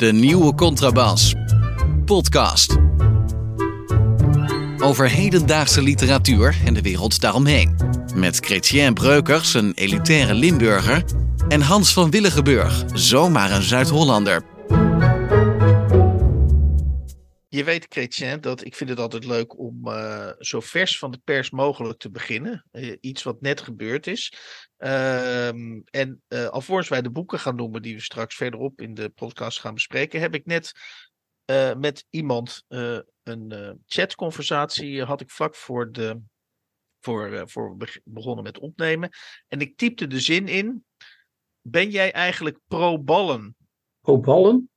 De nieuwe contrabas. Podcast. Over hedendaagse literatuur en de wereld daaromheen. Met Chrétien Breukers, een elitaire Limburger. En Hans van Willigenburg, zomaar een Zuid-Hollander. Je weet, Chrétien, dat ik vind het altijd leuk om uh, zo vers van de pers mogelijk te beginnen. Uh, iets wat net gebeurd is. Uh, en uh, alvorens wij de boeken gaan noemen die we straks verderop in de podcast gaan bespreken, heb ik net met iemand een chatconversatie had ik vlak voor, de, voor, voor we begonnen met opnemen. En ik typte de zin in. Ben jij eigenlijk pro-ballen? Pro-ballen?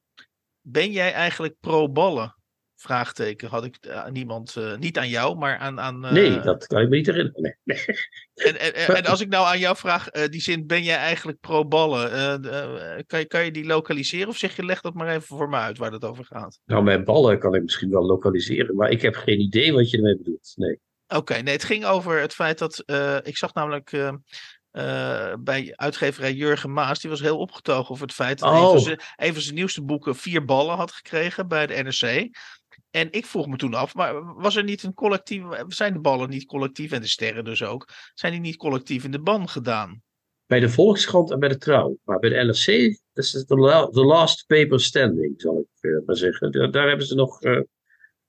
Ben jij eigenlijk pro-ballen? Vraagteken had ik aan niemand, uh, niet aan jou, maar aan. aan uh... Nee, dat kan ik me niet herinneren. Nee. nee. En, en, en, als ik nou aan jou vraag, uh, die zin, ben jij eigenlijk pro-ballen? kan, je, kan je die lokaliseren of zeg je, leg dat maar even voor me uit waar het over gaat? Nou, met ballen kan ik misschien wel lokaliseren, maar ik heb geen idee wat je ermee bedoelt. Nee. Oké, okay, nee, het ging over het feit dat. ik zag namelijk. Uh, bij uitgeverij Jurgen Maas. Die was heel opgetogen over het feit dat oh. een van zijn nieuwste boeken vier ballen had gekregen bij de NRC. En ik vroeg me toen af, maar was er niet een collectief, zijn de ballen niet collectief en de sterren dus ook, zijn die niet collectief in de ban gedaan? Bij de Volkskrant en bij de Trouw. Maar bij de LFC, dat is de, last paper standing, zal ik uh, maar zeggen. Daar, daar, hebben ze nog uh,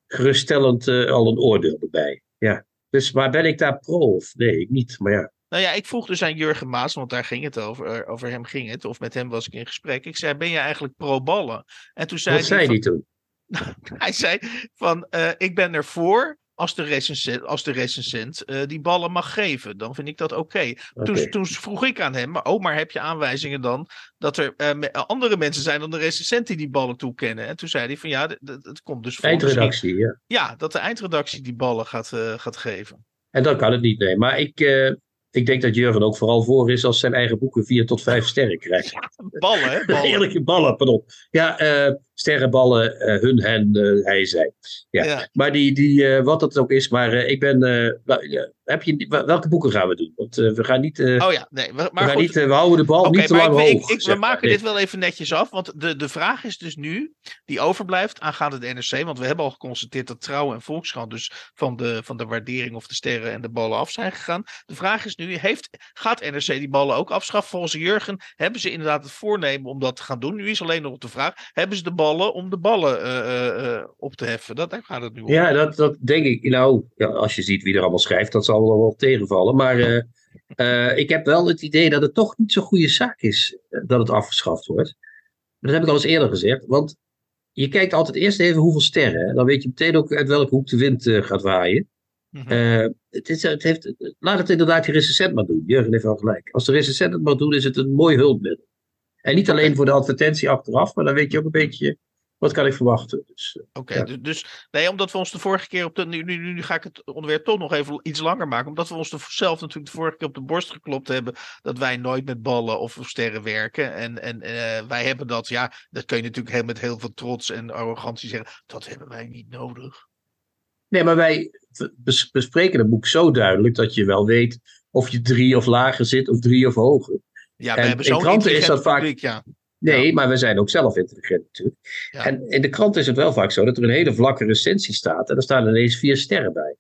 geruststellend uh, al een oordeel bij. Ja. Dus, maar ben ik daar pro of nee, ik niet, maar ja. Nou ja, ik vroeg dus aan Jurgen Maas, want daar ging het over, over hem ging het, of met hem was ik in gesprek. Ik zei, ben je eigenlijk pro-ballen? En toen zei Wat hij zei hij toen? hij zei van, uh, ik ben ervoor als de recensent, als de recensent uh, die ballen mag geven. Dan vind ik dat oké. Okay. Okay. Toen, toen, vroeg ik aan hem, maar, oh, maar heb je aanwijzingen dan dat er uh, andere mensen zijn dan de recensent die die ballen toekennen? En toen zei hij van, ja, het komt dus voor. Eindredactie, ja. Ja, dat de eindredactie die ballen gaat, gaat geven. En dan kan het niet, nee. Maar ik, ik denk dat Jurgen ook vooral voor is als zijn eigen boeken vier tot vijf sterren krijgt. Ja, ballen, hè? Ballen. Eerlijke ballen, pardon. Ja, uh, sterrenballen, uh, hun, hen, uh, hij, zij. Ja. ja. Maar die, die wat dat ook is, maar ik ben. heb je, welke boeken gaan we doen? Want we gaan niet. oh ja, nee. Maar we, gaan niet, we houden de bal okay, niet te lang ik, hoog. Ik, ik, we maken nee. dit wel even netjes af, want de, de vraag is dus nu, die overblijft aangaande de NRC, want we hebben al geconstateerd dat Trouw en Volkskrant dus van de, van de waardering of de sterren en de ballen af zijn gegaan. De vraag is nu, heeft, gaat NRC die ballen ook afschaffen? Volgens Jurgen hebben ze inderdaad het voornemen om dat te gaan doen. Nu is alleen nog de vraag, hebben ze de ballen om de ballen uh, uh, op te heffen? Dat, gaat het nu om. Ja, dat, dat denk ik. Nou, ja, als je ziet wie er allemaal schrijft, dat zal wel tegenvallen. Maar ik heb wel het idee dat het toch niet zo'n goede zaak is dat het afgeschaft wordt. Dat heb ik al eens eerder gezegd. Want je kijkt altijd eerst even hoeveel sterren. Dan weet je meteen ook uit welke hoek de wind gaat waaien. Mm -hmm. het is, het heeft, laat het inderdaad die recensent maar doen. Jurgen heeft wel gelijk. Als de recensent het maar doet, is het een mooi hulpmiddel. En niet alleen voor de advertentie achteraf, maar dan weet je ook een beetje wat kan ik verwachten. Dus, Oké, okay, ja. dus, dus nee, omdat we ons de vorige keer op de. Nu, nu, nu ga ik het onderwerp toch nog even iets langer maken. Omdat we ons de, zelf natuurlijk de vorige keer op de borst geklopt hebben. Dat wij nooit met ballen of sterren werken. En, en uh, wij hebben dat, ja, dat kun je natuurlijk heel, met heel veel trots en arrogantie zeggen. Dat hebben wij niet nodig. Nee, maar wij bespreken het boek zo duidelijk dat je wel weet of je drie of lager zit of drie of hoger. Ja, we en hebben zo'n kranten is dat vaak. Publiek, ja. Nee, ja. maar we zijn ook zelf intelligent natuurlijk. Ja. En in de krant is het wel vaak zo dat er een hele vlakke recensie staat en er staan ineens vier sterren bij.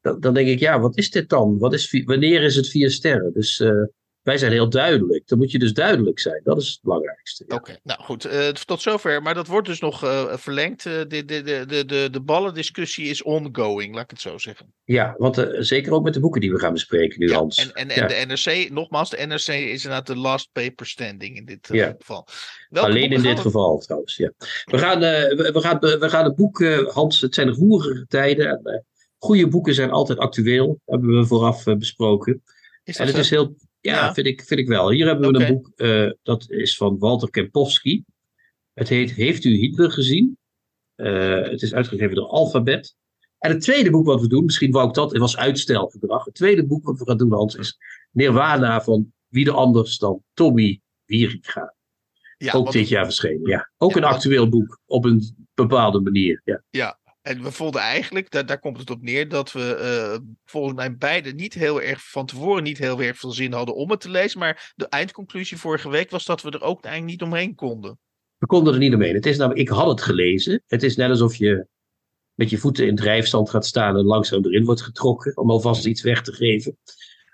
Dan, dan denk ik, ja, wat is dit dan? Wat is, wanneer is het vier sterren? Dus uh, wij zijn heel duidelijk. Dan moet je dus duidelijk zijn. Dat is het belangrijkste. Ja. Oké, okay, nou goed. Uh, tot zover. Maar dat wordt dus nog uh, verlengd. Uh, de, de, de, de, de ballendiscussie is ongoing, laat ik het zo zeggen. Ja, want zeker ook met de boeken die we gaan bespreken nu, ja, Hans. En, en, en de NRC, nogmaals, de NRC is inderdaad de last paper standing in dit geval. Welke Alleen in dit we... geval trouwens, ja. We gaan, we, we, gaan, we gaan het boek, Hans, het zijn roerige tijden. En, goede boeken zijn altijd actueel, hebben we vooraf besproken. Is en het zo? is heel ja, Vind, ik, vind ik wel. Hier hebben we okay. een boek, uh, dat is van Walter Kempowski. Het heet Heeft u Hitler gezien? Uh, het is uitgegeven door Alphabet. En het tweede boek wat we doen, misschien wou ik dat, het was uitstelgedrag. Het tweede boek wat we gaan doen, Hans, is Nirvana van wie anders dan Tommy Wieringa. Ja, ook dit jaar verschenen, ja. Ook ja, een actueel boek, op een bepaalde manier, ja. Ja, en we vonden eigenlijk, daar, daar komt het op neer, dat we uh, volgens mij beide niet heel erg van tevoren niet heel erg veel zin hadden om het te lezen. Maar de eindconclusie vorige week was dat we er ook eigenlijk niet omheen konden. We konden er niet omheen. Het is namelijk, ik had het gelezen. Het is net alsof je met je voeten in drijfstand gaat staan en langzaam erin wordt getrokken. Om alvast iets weg te geven.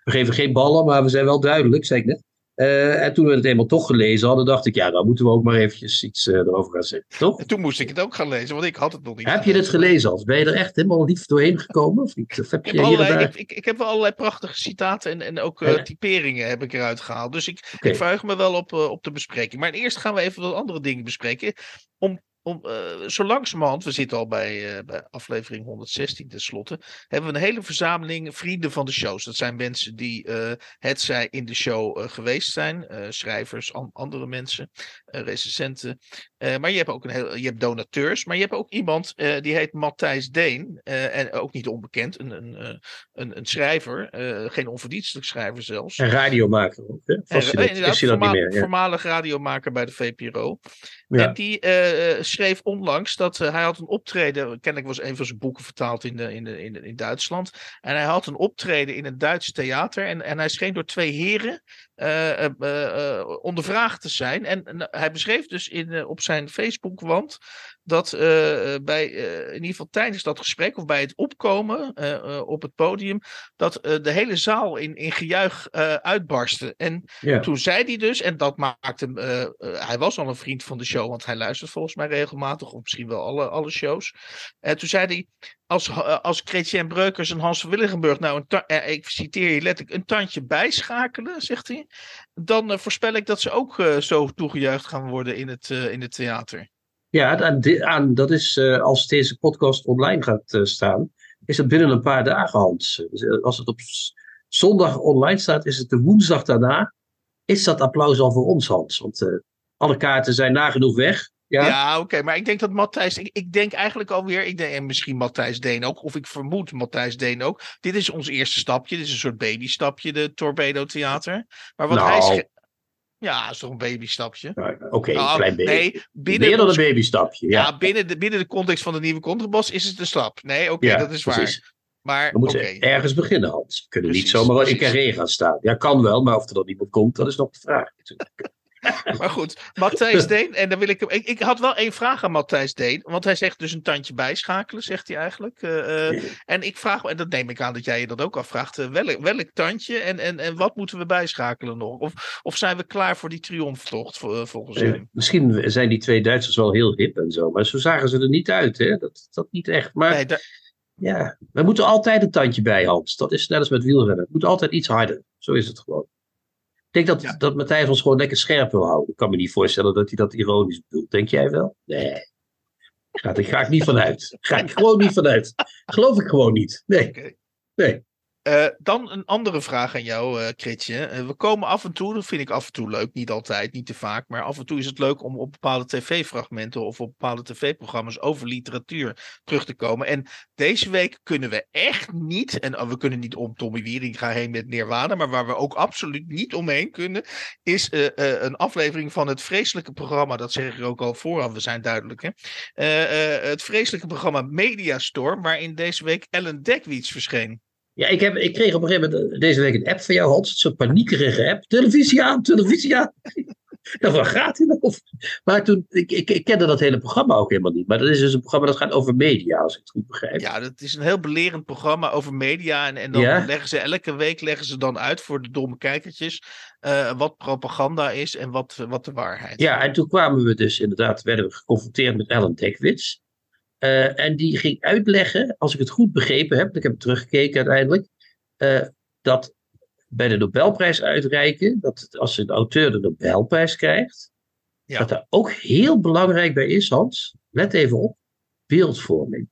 We geven geen ballen, maar we zijn wel duidelijk, zei ik net. Uh, en toen we het eenmaal toch gelezen hadden, dacht ik, ja, dan moeten we ook maar eventjes iets uh, erover gaan zeggen, toch? En toen moest ik het ook gaan lezen, want ik had het nog niet. Heb je het gelezen als? Ben je er echt helemaal lief doorheen gekomen? Of niet? Of heb je ik, heb allerlei, ik, ik, ik, heb wel allerlei prachtige citaten en, en ook uh, typeringen heb ik eruit gehaald. Dus ik, okay. ik verheug me wel op, op de bespreking. Maar eerst gaan we even wat andere dingen bespreken. Om om, uh, zo langzamerhand, we zitten al bij, uh, bij aflevering 116 tenslotte, hebben we een hele verzameling vrienden van de shows. Dat zijn mensen die uh, het zij in de show geweest zijn, schrijvers, an andere mensen, recensenten. maar je hebt ook een heel, je hebt donateurs, maar je hebt ook iemand die heet Matthijs Deen, en ook niet onbekend, een, een, een, een schrijver, geen onverdienstelijk schrijver zelfs. En radiomaker ook, hè? Vast en, inderdaad, voorma meer, ja. voormalig radiomaker bij de VPRO. Ja. En die schreef onlangs dat uh, hij had een optreden. Kennelijk was een van zijn boeken vertaald in, de, in, de, in, in Duitsland. En hij had een optreden in een Duits theater. En, en hij scheen door twee heren uh, uh, ondervraagd te zijn. En hij beschreef dus in, op zijn Facebookwand dat bij, in ieder geval tijdens dat gesprek of bij het opkomen op het podium, dat de hele zaal in, in gejuich uitbarstte. En ja. toen zei hij dus, en dat maakte hem, hij was al een vriend van de show, want hij luistert volgens mij regelmatig, of misschien wel alle, alle shows. En toen zei hij, als, als Chrétien Breukers en Hans van Willigenburg nou, een eh, ik citeer je letterlijk, een tandje bijschakelen, zegt hij, dan voorspel ik dat ze ook zo toegejuicht gaan worden in het, in het theater. Ja, aan, aan, dat is als deze podcast online gaat staan, is het binnen een paar dagen, Hans. Dus, als het op zondag online staat, is het de woensdag daarna. Is dat applaus al voor ons, Hans? Want alle kaarten zijn nagenoeg weg. Ja, ja oké. Maar ik denk dat Matthijs. Ik, ik, denk eigenlijk alweer. Ik denk, en misschien Matthijs Deen ook. Of ik vermoed Matthijs Deen ook. Dit is ons eerste stapje. Dit is een soort babystapje, de Torpedo Theater. Maar wat nou, hij. Ja, is toch een babystapje? Oké, okay, nou, een klein beetje. Nee, binnen Meer dan een babystapje. Ja, ja binnen, de, binnen de context van de nieuwe contrabas is het een stap. Nee, oké, okay, ja, dat is precies. waar. Maar, we moeten okay. ergens beginnen, Hans. We kunnen precies, niet zomaar in carré gaan staan. Ja, kan wel, maar of er dan iemand komt, dat is nog de vraag. maar goed, Matthijs Deen. En dan wil ik hem. Ik, ik, had wel één vraag aan Matthijs Deen. Want hij zegt dus een tandje bijschakelen, zegt hij eigenlijk. Uh, uh, en ik vraag, en dat neem ik aan dat jij je dat ook afvraagt. Uh, welk, welk tandje en, en, en wat moeten we bijschakelen nog? Of, of zijn we klaar voor die triomftocht volgens hem? Misschien zijn die twee Duitsers wel heel hip en zo. Maar zo zagen ze er niet uit, hè? Dat, dat niet echt. Maar. Nee, ja, we moeten altijd een tandje bij, Hans. Dat is net als met wielrennen. Het moet altijd iets harder. Zo is het gewoon. Ik denk dat, ja. dat Matthijs ons gewoon lekker scherp wil houden. Ik kan me niet voorstellen dat hij dat ironisch bedoelt. Denk jij wel? Nee. Ik ga ik niet vanuit. Ga ik gewoon niet vanuit. Geloof ik gewoon niet. Nee. Nee. Uh, dan een andere vraag aan jou, Kritje. Uh, we komen af en toe, dat vind ik af en toe leuk, niet altijd, niet te vaak, maar af en toe is het leuk om op bepaalde tv-fragmenten of op bepaalde tv-programma's over literatuur terug te komen. En deze week kunnen we echt niet, en we kunnen niet om Tommy Wieringa heen met Nirvana, maar waar we ook absoluut niet omheen kunnen, is een aflevering van het vreselijke programma, dat zeg ik ook al vooraf, we zijn duidelijk, hè? het vreselijke programma Mediastorm, waarin deze week Ellen Dekwits verscheen. Ja, ik, heb, ik kreeg op een gegeven moment deze week een app van jou, Hans. Een soort paniekerige app. Televisie aan, televisie aan. nou, waar gaat hij nou? Maar toen, ik, ik, ik, kende dat hele programma ook helemaal niet. Maar dat is dus een programma dat gaat over media, als ik het goed begrijp. Ja, dat is een heel belerend programma over media. En, en dan ja? leggen ze elke week leggen ze dan uit voor de domme kijkertjes. Uh, wat propaganda is en wat, wat de waarheid Ja, en toen kwamen we dus inderdaad, werden we geconfronteerd met Ellen Dekwits. Uh, en die ging uitleggen, als ik het goed begrepen heb, ik heb teruggekeken uiteindelijk, uh, dat bij de Nobelprijs uitreiken, dat als een auteur de Nobelprijs krijgt, ja. dat daar ook heel belangrijk bij is, Hans, let even op, beeldvorming.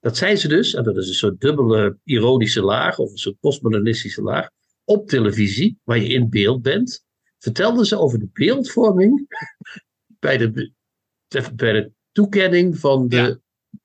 Dat zijn ze dus, en dat is een soort dubbele ironische laag, of een soort postmodernistische laag, op televisie, waar je in beeld bent, vertelden ze over de beeldvorming bij de, bij de toekenning van de ja.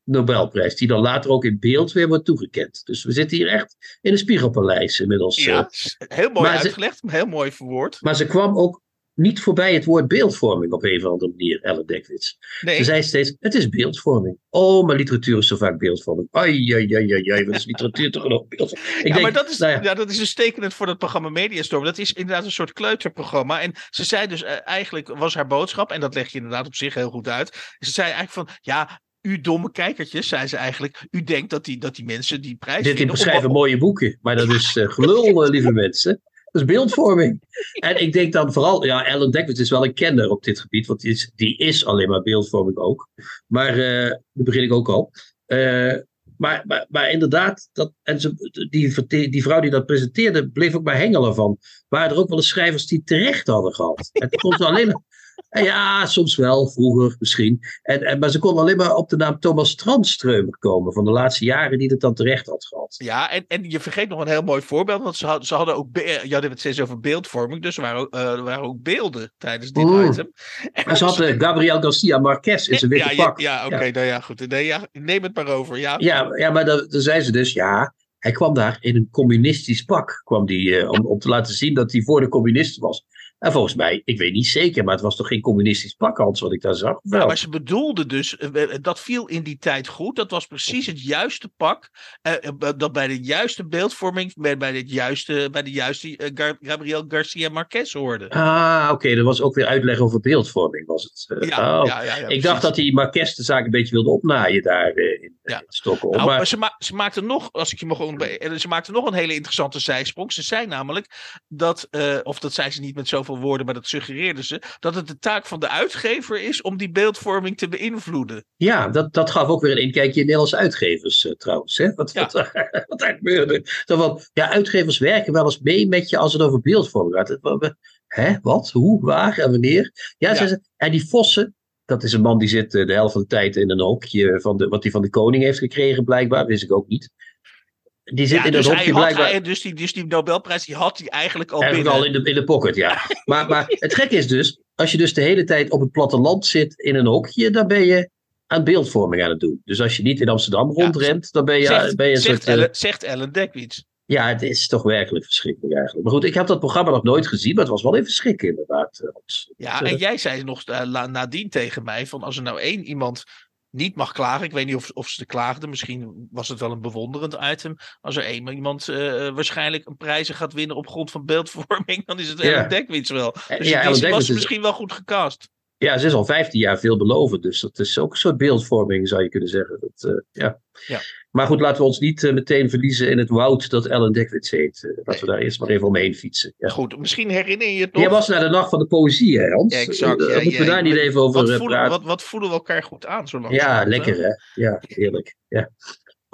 Nobelprijs, die dan later ook in beeld weer wordt toegekend. Dus we zitten hier echt in een spiegelpaleis inmiddels. Ja, heel mooi uitgelegd, ze, heel mooi verwoord. Maar ze kwam ook niet voorbij het woord beeldvorming op een of andere manier, Ellen Dekwits. Nee, Ze zei steeds, het is beeldvorming. Oh, maar literatuur is zo vaak beeldvorming. Ai, ai, ai, ai, ai, wat is literatuur toch nog beeldvorming? Ik ja, denk, maar dat is, nou ja, ja. dat is dus tekenend voor dat programma Mediastorm. Dat is inderdaad een soort kleuterprogramma. En ze zei dus, eh, eigenlijk was haar boodschap, en dat leg je inderdaad op zich heel goed uit. Ze zei eigenlijk van, ja, u domme kijkertjes, zei ze eigenlijk. U denkt dat die, dat die mensen die prijs dit winnen, beschrijven mooie boeken, maar dat is eh, gelul, eh, lieve mensen. Dat is beeldvorming. En ik denk dan vooral, ja, Ellen Dekwits is wel een kenner op dit gebied, want die is, die is alleen maar beeldvorming ook. Maar, eh daar begin ik ook al. Eh, maar, maar, maar inderdaad, dat, en ze, die, die vrouw die dat presenteerde, bleef ook maar hengelen van. Waren er ook wel eens schrijvers die terecht hadden gehad? Het ze alleen maar. En ja, soms wel, vroeger misschien. En, en, maar ze kon alleen maar op de naam Thomas Tranströmer komen van de laatste jaren die het dan terecht had gehad. Ja, en, en je vergeet nog een heel mooi voorbeeld. Want ze, had, ze hadden ook. Je had het steeds over beeldvorming. Dus er waren, ook, eh, er waren ook beelden tijdens dit item. En ze had eh, Gabriel Garcia Marquez in zijn witte ja, ja, pak. ja, oké, nou ja, goed. Nee, ja, neem het maar over. Ja, Ja, ja maar dan, dan zei ze dus, ja, hij kwam daar in een communistisch pak. Kwam die, eh, om, om te laten zien dat hij voor de communisten was. En volgens mij, ik weet niet zeker, maar het was toch geen communistisch pak, Hans, wat ik daar zag? Of Ja, wel? maar ze bedoelde dus, eh, eh, dat viel in die tijd goed. Dat was precies het juiste pak. eh, dat bij de juiste beeldvorming, bij, bij, dit juiste, bij de juiste Gabriel Garcia Marquez hoorde. Ah, oké, dat was ook weer uitleg over beeldvorming, was het. Ja, Oh. ja, ja, ja, ik precies. dacht dat die Marquez de zaak een beetje wilde opnaaien daar in, in Stockholm. Nou, maar, ze, ma ze maakte nog, als ik je mag ze maakte nog een hele interessante zijsprong. Ze zei namelijk dat, of dat zei ze niet met zoveel woorden, maar dat suggereerde ze, dat het de taak van de uitgever is om die beeldvorming te beïnvloeden. Ja, dat, dat gaf ook weer een inkijkje in Nederlandse uitgevers eh, trouwens. Hè? Wat, Ja. wat, wat daar gebeurde. Zo van, ja, uitgevers werken wel eens mee met je als het over beeldvorming gaat. Hè, wat, hoe, waar en wanneer? Ja, Ja. zei ze, en die Vossen, dat is een man die zit eh, de helft van de tijd in een hokje van de, wat hij van de koning heeft gekregen blijkbaar, wist ik ook niet. Die zit Ja, in dus, dat hij hokje blijkbaar. hij- dus, die, dus die Nobelprijs die had hij eigenlijk al Eigenlijk binnen. al in de, in de pocket, ja. maar, maar het gekke is dus, als je dus de hele tijd op het platteland zit in een hokje, dan ben je aan beeldvorming aan het doen. Dus als je niet in Amsterdam Ja, rondrent, dan ben je, zegt, ben je een zegt, soort... eh, Ellen, zegt Ellen Dekwits. ja, het is toch werkelijk verschrikkelijk eigenlijk. Maar goed, ik heb dat programma nog nooit gezien, maar het was wel even schrikken inderdaad. eh. Ja, en jij zei nog la- nadien tegen mij: van als er nou één iemand niet mag klagen, ik weet niet of, of ze klaagden, misschien was het wel een bewonderend item. Als er één iemand eh, waarschijnlijk een prijzen gaat winnen op grond van beeldvorming, dan is het Ja. Ellen Dekwits wel. Dus ja, die was misschien wel goed gecast. Ja, ze is al 15 jaar veelbelovend, dus dat is ook een soort beeldvorming, zou je kunnen zeggen. Dat, eh, ja. Ja. Maar goed, laten we ons niet eh, meteen verliezen in het woud dat Ellen Dekwits heet. Eh, laten we daar eerst maar even omheen fietsen. Ja. Goed, misschien herinner je het nog. Jij was naar de Nacht van de Poëzie, hè, Hans? Ja, exact, ja, moeten we daar niet even over wat, voelen, praten? wat, wat voelen we elkaar goed aan zo lang? Ja, lekker hè? Ja, heerlijk. Ja.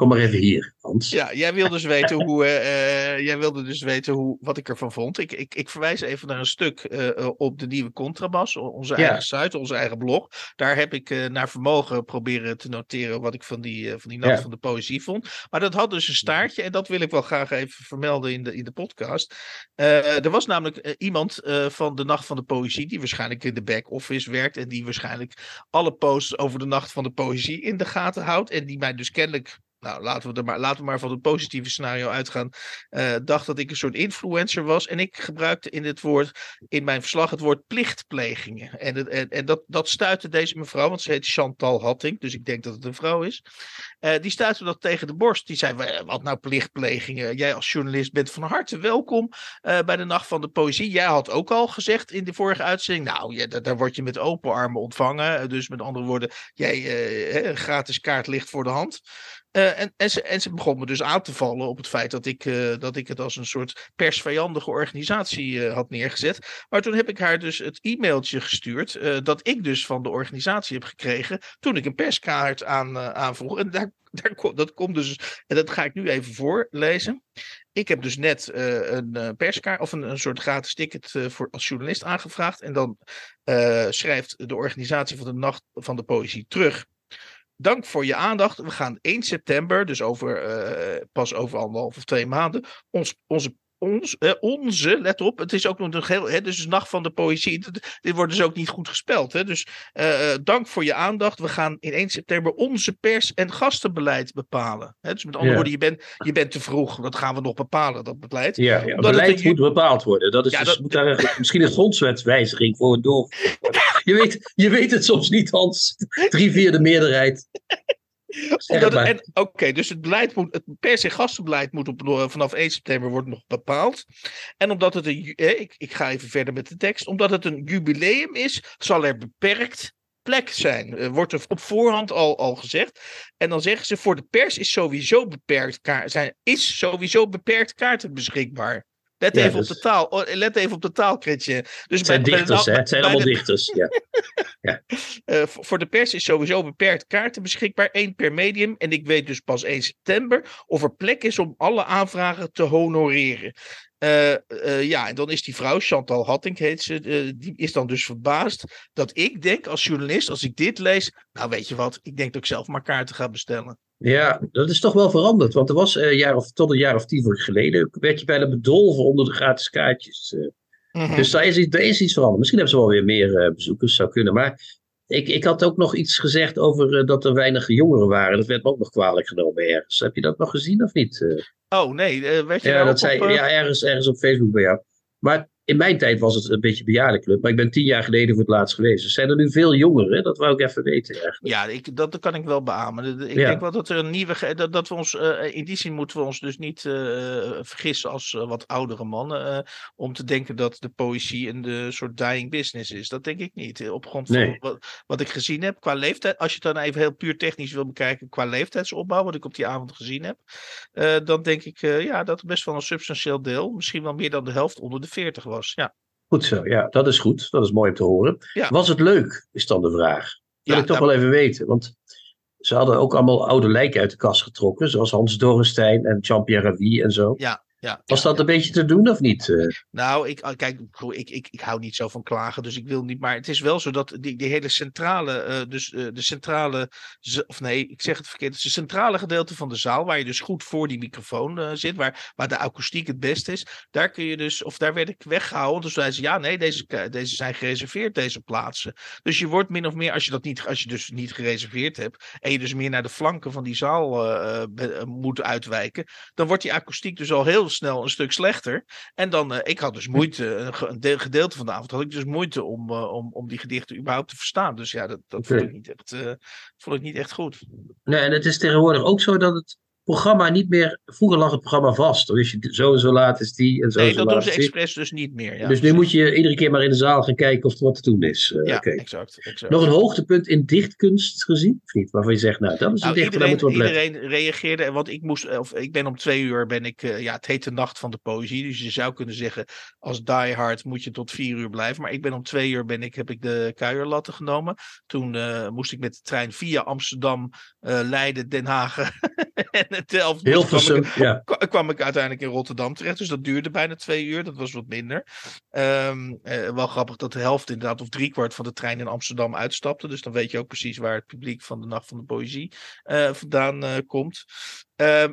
Kom maar even hier, Hans. Ja, jij wilde dus weten hoe, eh, eh, jij wilde dus weten hoe, wat ik ervan vond. Ik, ik, ik verwijs even naar een stuk eh, op de nieuwe Contrabas, onze Ja. eigen site, onze eigen blog. Daar heb ik naar vermogen proberen te noteren wat ik van die, van die nacht Ja. van de poëzie vond. Maar dat had dus een staartje en dat wil ik wel graag even vermelden in de, in de podcast. Er was namelijk iemand van de nacht van de poëzie die waarschijnlijk in de back-office werkt en die waarschijnlijk alle posts over de nacht van de poëzie in de gaten houdt en die mij dus kennelijk nou, laten we, er maar, laten we maar van het positieve scenario uitgaan. eh, dacht dat ik een soort influencer was. En ik gebruikte in dit woord, in mijn verslag, het woord plichtplegingen. En, en, en dat, dat stuitte deze mevrouw, want ze heet Chantal Hatting. Dus ik denk dat het een vrouw is. Eh, die stuitte dat tegen de borst. Die zei: "Wa- Wat nou plichtplegingen? Jij als journalist bent van harte welkom eh, bij de Nacht van de Poëzie. Jij had ook al gezegd in de vorige uitzending: Nou, daar, word je met open armen ontvangen. Dus met andere woorden, jij een gratis kaart ligt voor de hand. Eh, en, en, ze, en ze begon me dus aan te vallen op het feit dat ik, eh, dat ik het als een soort persvijandige organisatie eh, had neergezet. Maar toen heb ik haar dus het e-mailtje gestuurd. dat ik dus van de organisatie heb gekregen. toen ik een perskaart aan, aanvroeg. En daar, daar, dat komt dus. En dat ga ik nu even voorlezen. Ik heb dus net een perskaart of een, een soort gratis ticket voor, als journalist aangevraagd. En dan schrijft de organisatie van de Nacht van de Poëzie terug. Dank voor je aandacht. We gaan 1 september, dus over, eh, pas over anderhalf of twee maanden, ons, onze, ons, eh, onze, let op, het is ook nog een heel, hè, dus de nacht van de poëzie. Dit, dit wordt dus ook niet goed gespeld. Hè? Dus uh, dank voor je aandacht. We gaan in 1 september onze pers- en gastenbeleid bepalen. Hè? Dus met andere Ja. woorden, je bent, je bent te vroeg. Dat gaan we nog bepalen, dat beleid. Ja, ja Omdat beleid het moet bepaald worden. Dat is Ja, dus, dat- daar misschien een grondwetswijziging voor door. Je weet, je weet het soms niet, Hans. Drie vierde meerderheid. Oké, dus het beleid moet, het pers- en gastenbeleid moet op, door- vanaf 1 september wordt nog bepaald. En omdat het een, eh, ik, ik ga even verder met de tekst, omdat het een jubileum is, zal er beperkt plek zijn. Eh, wordt er op voorhand al, al gezegd. En dan zeggen ze, voor de pers is sowieso beperkt, kaart, zijn, is sowieso beperkt kaarten beschikbaar. Let Ja, even dus- op de taal. Oh, let even op de taal, Kretje. Dus Het zijn bij- bij de dichters, hè? Het zijn allemaal de- dichters. Ja. eh, voor voor de pers is sowieso beperkt kaarten beschikbaar, één per medium. En ik weet dus pas 1 september of er plek is om alle aanvragen te honoreren. Eh, eh, ja, en dan is die vrouw, Chantal Hattink heet ze, eh, die is dan dus verbaasd dat ik denk als journalist, als ik dit lees, nou weet je wat, ik denk dat ik zelf maar kaarten ga bestellen. Ja, dat is toch wel veranderd. Want er was eh, een jaar of, tot een jaar of tien geleden, werd je bijna bedolven onder de gratis kaartjes. eh. Mhm. Dus daar is, iets- daar is iets veranderd. Misschien hebben ze wel weer meer eh, bezoekers, zou kunnen. Maar ik, ik had ook nog iets gezegd over eh, dat er weinig jongeren waren. Dat werd me ook nog kwalijk genomen ergens. Heb je dat nog gezien of niet? eh? Oh nee, eh, werd je Ja, dat zei, eh, ja ergens, ergens op Facebook bij jou. Maar in mijn tijd was het een beetje bejaardenclub. Maar ik ben tien jaar geleden voor het laatst geweest. Dus zijn er nu veel jongeren? Dat wou ik even weten eigenlijk. Ja, ik, dat, kan ik wel beamen. Ik Ja. denk wel dat er een nieuwe. Dat, dat we ons, eh, in die zin moeten we ons dus niet eh, vergissen als eh, wat oudere mannen. eh, om te denken dat de poëzie een de soort dying business is. Dat denk ik niet. Eh, Op grond van Nee. wat, wat ik gezien heb qua leeftijd. Als je het dan even heel puur technisch wil bekijken. Qua leeftijdsopbouw, wat ik op die avond gezien heb. eh, dan denk ik eh, ja, dat er best wel een substantieel deel. Misschien wel meer dan de helft onder de 40 was. Ja. Goed zo, ja, dat is goed. Dat is mooi om te horen. Ja. Was het leuk, is dan de vraag. Wil Ja, ik toch wel even weten. Want ze hadden ook allemaal oude lijken uit de kast getrokken. Zoals Hans Dorrestein en Jean-Pierre Ravi en zo. Ja, ja, Was dat een beetje te doen of niet? eh? Nou, ik, ah, kijk, ik, ik, ik hou niet zo van klagen, dus ik wil niet. Maar het is wel zo dat die, die hele centrale, eh, dus eh, de centrale, of nee, ik zeg het verkeerd, het is het centrale gedeelte van de zaal, waar je dus goed voor die microfoon zit, waar, waar de akoestiek het best is. Daar kun je dus, of daar werd ik weggehouden. Dus zei ze, ja, nee, deze, deze zijn gereserveerd, deze plaatsen. Dus je wordt min of meer, als je dat niet, als je dus niet gereserveerd hebt, en je dus meer naar de flanken van die zaal moet uitwijken, dan wordt die akoestiek dus al heel snel een stuk slechter. En dan, eh, ik had dus moeite, een, ge- een deel- gedeelte van de avond had ik dus moeite om, eh, om, om die gedichten überhaupt te verstaan. Dus ja, dat, dat vond, ik niet echt, eh, vond ik niet echt goed. Nee, en het is tegenwoordig ook zo dat het programma niet meer. Vroeger lag het programma vast. Dus je, zo en zo laat is die en zo nee, zo dat doen ze die. expres dus niet meer. Ja, dus nu moet je iedere keer maar in de zaal gaan kijken of er wat te doen is. Eh, Ja, exact. exact. Nog een hoogtepunt in dichtkunst gezien? Of niet? Waarvan je zegt, nou, dat is Nou, dichter, daar iedereen, moeten we iedereen reageerde, want ik moest, of ik ben om twee uur ben ik, eh, ja, het heet de nacht van de poëzie, dus je zou kunnen zeggen, als diehard moet je tot vier uur blijven, maar ik ben om twee uur ben ik, heb ik de kuierlatten genomen. Toen eh, moest ik met de trein via Amsterdam, Leiden, Den Haag en het Delft. kwam ik- ja. kwa- kwam ik uiteindelijk in Rotterdam terecht. Dus dat duurde bijna twee uur. Dat was wat minder. Ehm, eh, wel grappig dat de helft inderdaad of driekwart van de trein in Amsterdam uitstapte. Dus dan weet je ook precies waar het publiek van de Nacht van de Poëzie eh, vandaan eh, komt. Ehm,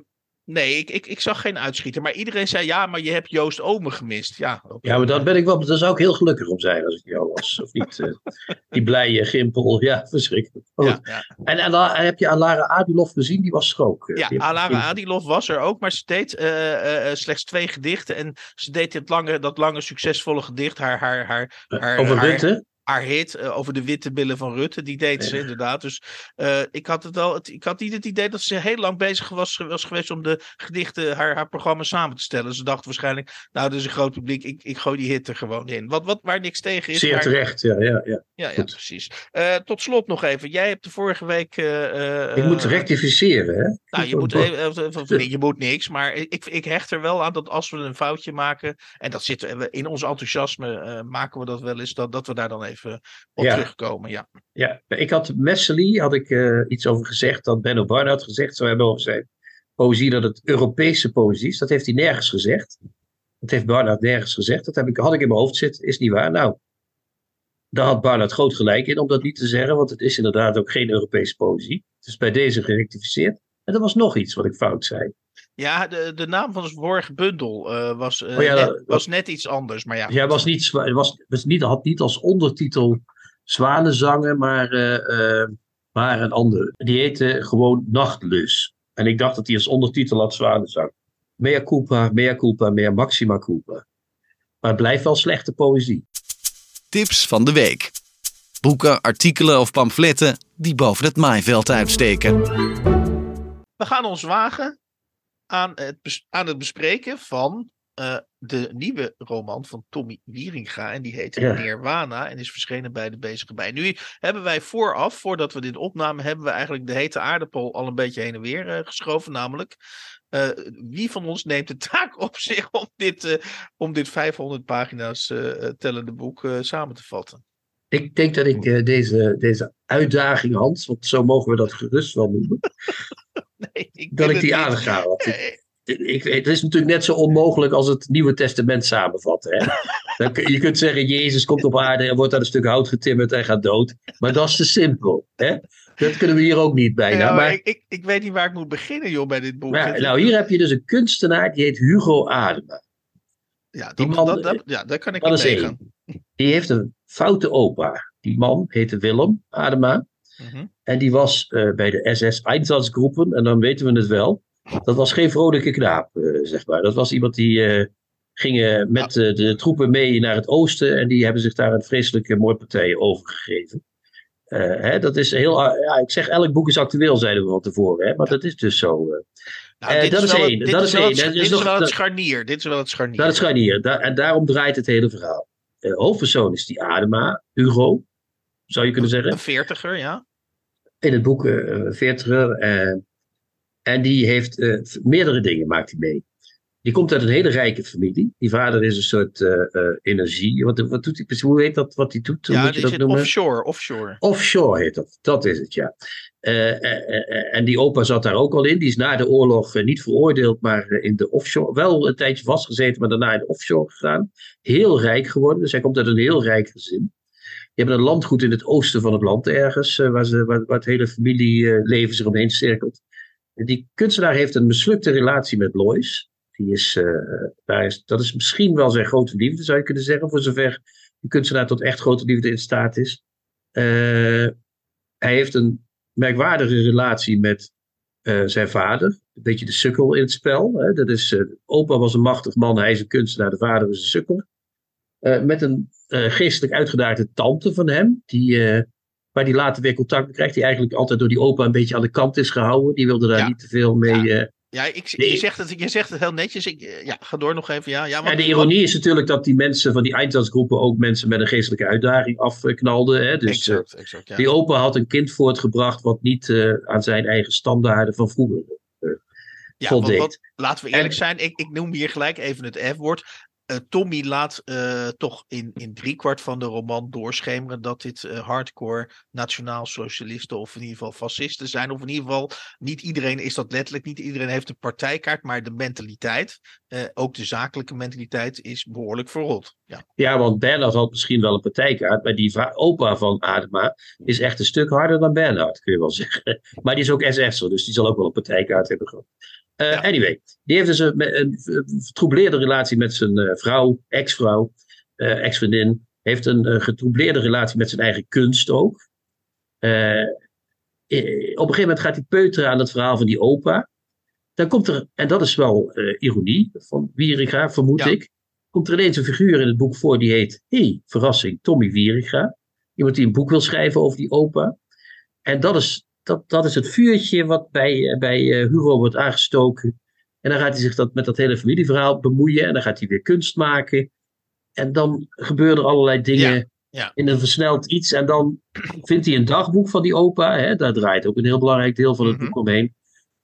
nee, ik, ik, ik zag geen uitschieter. Maar iedereen zei ja, maar je hebt Joost Omen gemist. Ja. Ja, maar dat ben ik wel. Daar zou ik heel gelukkig om zijn als ik jou was. Of niet? eh, die blije gimpel. Ja, verschrikkelijk. Ja, ja. En, en, dan heb je Alara Adilov gezien? Die was er ook. eh, Ja, Alara Adilov was er ook, maar ze deed eh, eh, eh, slechts twee gedichten. En ze deed dit lange, dat lange, succesvolle gedicht, haar, haar, haar, haar, Over haar- Haar hit eh, over de witte billen van Rutte. Die deed ze Ja. inderdaad. Dus eh, ik had het. Het, ik had niet het idee dat ze heel lang bezig was, was geweest om de gedichten, haar, haar programma samen te stellen. Ze dacht waarschijnlijk, nou, dat is een groot publiek. Ik, ik gooi die hit er gewoon in. Wat, wat, waar niks tegen is. Zeer maar- terecht, ja. ja, ja. Ja, ja, Goed. precies. Eh, tot slot nog even. Jij hebt de vorige week. Ik moet rectificeren, hè? nou, je moet, even, je moet niks, maar ik, ik hecht er wel aan dat als we een foutje maken, en dat zit in ons enthousiasme, maken we dat wel eens, dat, dat we daar dan even op Ja. terugkomen. Ja. Ja, ik had Messely, had ik eh, iets over gezegd, dat Benno Barnard gezegd zou hebben over zijn poëzie, dat het Europese poëzie is. Dat heeft hij nergens gezegd. Dat heeft Barnard nergens gezegd. Dat heb ik, had ik in mijn hoofd zitten, is niet waar. Nou, daar had Barnard groot gelijk in om dat niet te zeggen, want het is inderdaad ook geen Europese poëzie. Het is bij deze gerectificeerd. En er was nog iets wat ik fout zei. Ja, de, de naam van het vorige bundel uh, was, uh, oh ja, net, was net iets anders. Maar ja, ja was niet, was, was niet, had niet als ondertitel Zwanenzangen, maar, uh, maar een ander. Die heette gewoon Nachtlus. En ik dacht dat hij als ondertitel had Zwanenzang. Mea culpa, mea culpa, mea maxima culpa. Maar het blijft wel slechte poëzie. Tips van de week. Boeken, artikelen of pamfletten die boven het maaiveld uitsteken. We gaan ons wagen aan het, aan het bespreken van uh, de nieuwe roman van Tommy Wieringa. En die heet ja. Nirwana en is verschenen bij de Bezige Bij. Nu hebben wij vooraf, voordat we dit opnamen, hebben we eigenlijk de hete aardappel al een beetje heen en weer uh, geschoven. Namelijk, uh, wie van ons neemt de taak op zich om dit, om dit 500 pagina's tellende boek samen te vatten? Ik denk dat ik deze, deze uitdaging, Hans, want zo mogen we dat gerust wel noemen, nee, ik dat ik die aanga. Ik, het is natuurlijk net zo onmogelijk als het Nieuwe Testament samenvatten. Hè? je kunt zeggen, Jezus komt op aarde en wordt aan een stuk hout getimmerd en gaat dood. Maar dat is te simpel. Hè? Dat kunnen we hier ook niet bijna. Ja, maar, ik, ik, ik, weet niet waar ik moet beginnen, joh, bij dit boek. Maar, nou, hier heb je dus een kunstenaar, die heet Hugo Adema. Ja, dat, die man, dat, dat, ja, daar kan ik niet tegen. Die heeft een foute opa. Die man heette Willem Adema. Mm -hmm. En die was uh, bij de SS Einsatzgroepen, en dan weten we het wel. Dat was geen vrolijke knaap, uh, zeg maar. Dat was iemand die uh, ging met de troepen mee naar het oosten. En die hebben zich daar een vreselijke moordpartijen overgegeven. Hè, dat is heel. Ja, ik zeg, elk boek is actueel, zeiden we al tevoren. Hè, maar dat is dus zo. Nou, dit dat is één. Dat is één. Dit is wel het scharnier. Dit is wel het scharnier. Dat is het scharnier. Da en daarom draait het hele verhaal. Hoofdpersoon is die Adema, Hugo, zou je kunnen zeggen. Een veertiger, ja. In het boek uh. Uh, en die heeft uh, meerdere dingen, maakt hij mee. Die komt uit een hele rijke familie. Die vader is een soort energie. Wat, wat doet hij? Hoe heet dat? Wat hij doet? Ja, moet die je dat zit noemen? offshore. Offshore. Offshore heet dat. Dat is het, ja. En die opa zat daar ook al in. Die is na de oorlog niet veroordeeld, maar in de offshore. Wel een tijdje vastgezeten, maar daarna in de offshore gegaan. Heel rijk geworden. Dus hij komt uit een heel rijk gezin. Die hebben een landgoed in het oosten van het land ergens, waar, ze, waar, het hele familieleven zich omheen cirkelt. Die kunstenaar heeft een mislukte relatie met Lois. Die is, daar is, dat is misschien wel zijn grote liefde, zou je kunnen zeggen, voor zover de kunstenaar tot echt grote liefde in staat is. hij heeft een merkwaardige relatie met uh, zijn vader. Een beetje de sukkel in het spel. Hè? Dat is, uh, opa was een machtig man, hij is een kunstenaar, de vader is een sukkel. Uh, met een geestelijk uitgedaagde tante van hem, die, waar hij later weer contact mee krijgt, die eigenlijk altijd door die opa een beetje aan de kant is gehouden. Die wilde daar ja. niet te veel mee. Ja. Ja, ik, je, zegt het, je zegt het heel netjes. Ik, ja, ga door nog even. Ja, ja, en de ironie is natuurlijk dat die mensen van die Einsatzgroepen ook mensen met een geestelijke uitdaging afknalden. Hè? Dus exact, exact, ja. die opa had een kind voortgebracht wat niet uh, aan zijn eigen standaarden van vroeger uh, ja, voldeed. Want, want, laten we eerlijk en, zijn, ik, ik noem hier gelijk even het F-woord. Uh, Tommy laat uh, toch in, in driekwart van de roman doorschemeren dat dit uh, hardcore nationaal-socialisten of in ieder geval fascisten zijn. Of in ieder geval, niet iedereen is dat letterlijk, niet iedereen heeft een partijkaart, maar de mentaliteit, ook de zakelijke mentaliteit, is behoorlijk verrot. Ja, ja want Bernard had misschien wel een partijkaart, maar die opa van Adema is echt een stuk harder dan Bernard, kun je wel zeggen. Maar die is ook SS'er, dus die zal ook wel een partijkaart hebben gehad. Uh, ja. Anyway, die heeft dus een, een, vertroebleerde relatie met zijn uh, vrouw, ex-vrouw, uh, ex-vriendin. Heeft een getroubleerde relatie met zijn eigen kunst ook. op een gegeven moment gaat hij peuteren aan het verhaal van die opa. Dan komt er, en dat is wel ironie van Wieringa, vermoed ja. ik. Komt er ineens een figuur in het boek voor die heet, hé, hey, verrassing, Tommy Wieringa. Iemand die een boek wil schrijven over die opa. En dat is dat, dat is het vuurtje wat bij, bij uh, Hugo wordt aangestoken. En dan gaat hij zich dat, met dat hele familieverhaal bemoeien. En dan gaat hij weer kunst maken. En dan gebeuren er allerlei dingen ja, ja. in een versneld iets. En dan vindt hij een dagboek van die opa. Hè? Daar draait ook een heel belangrijk deel van het Mhm. boek omheen.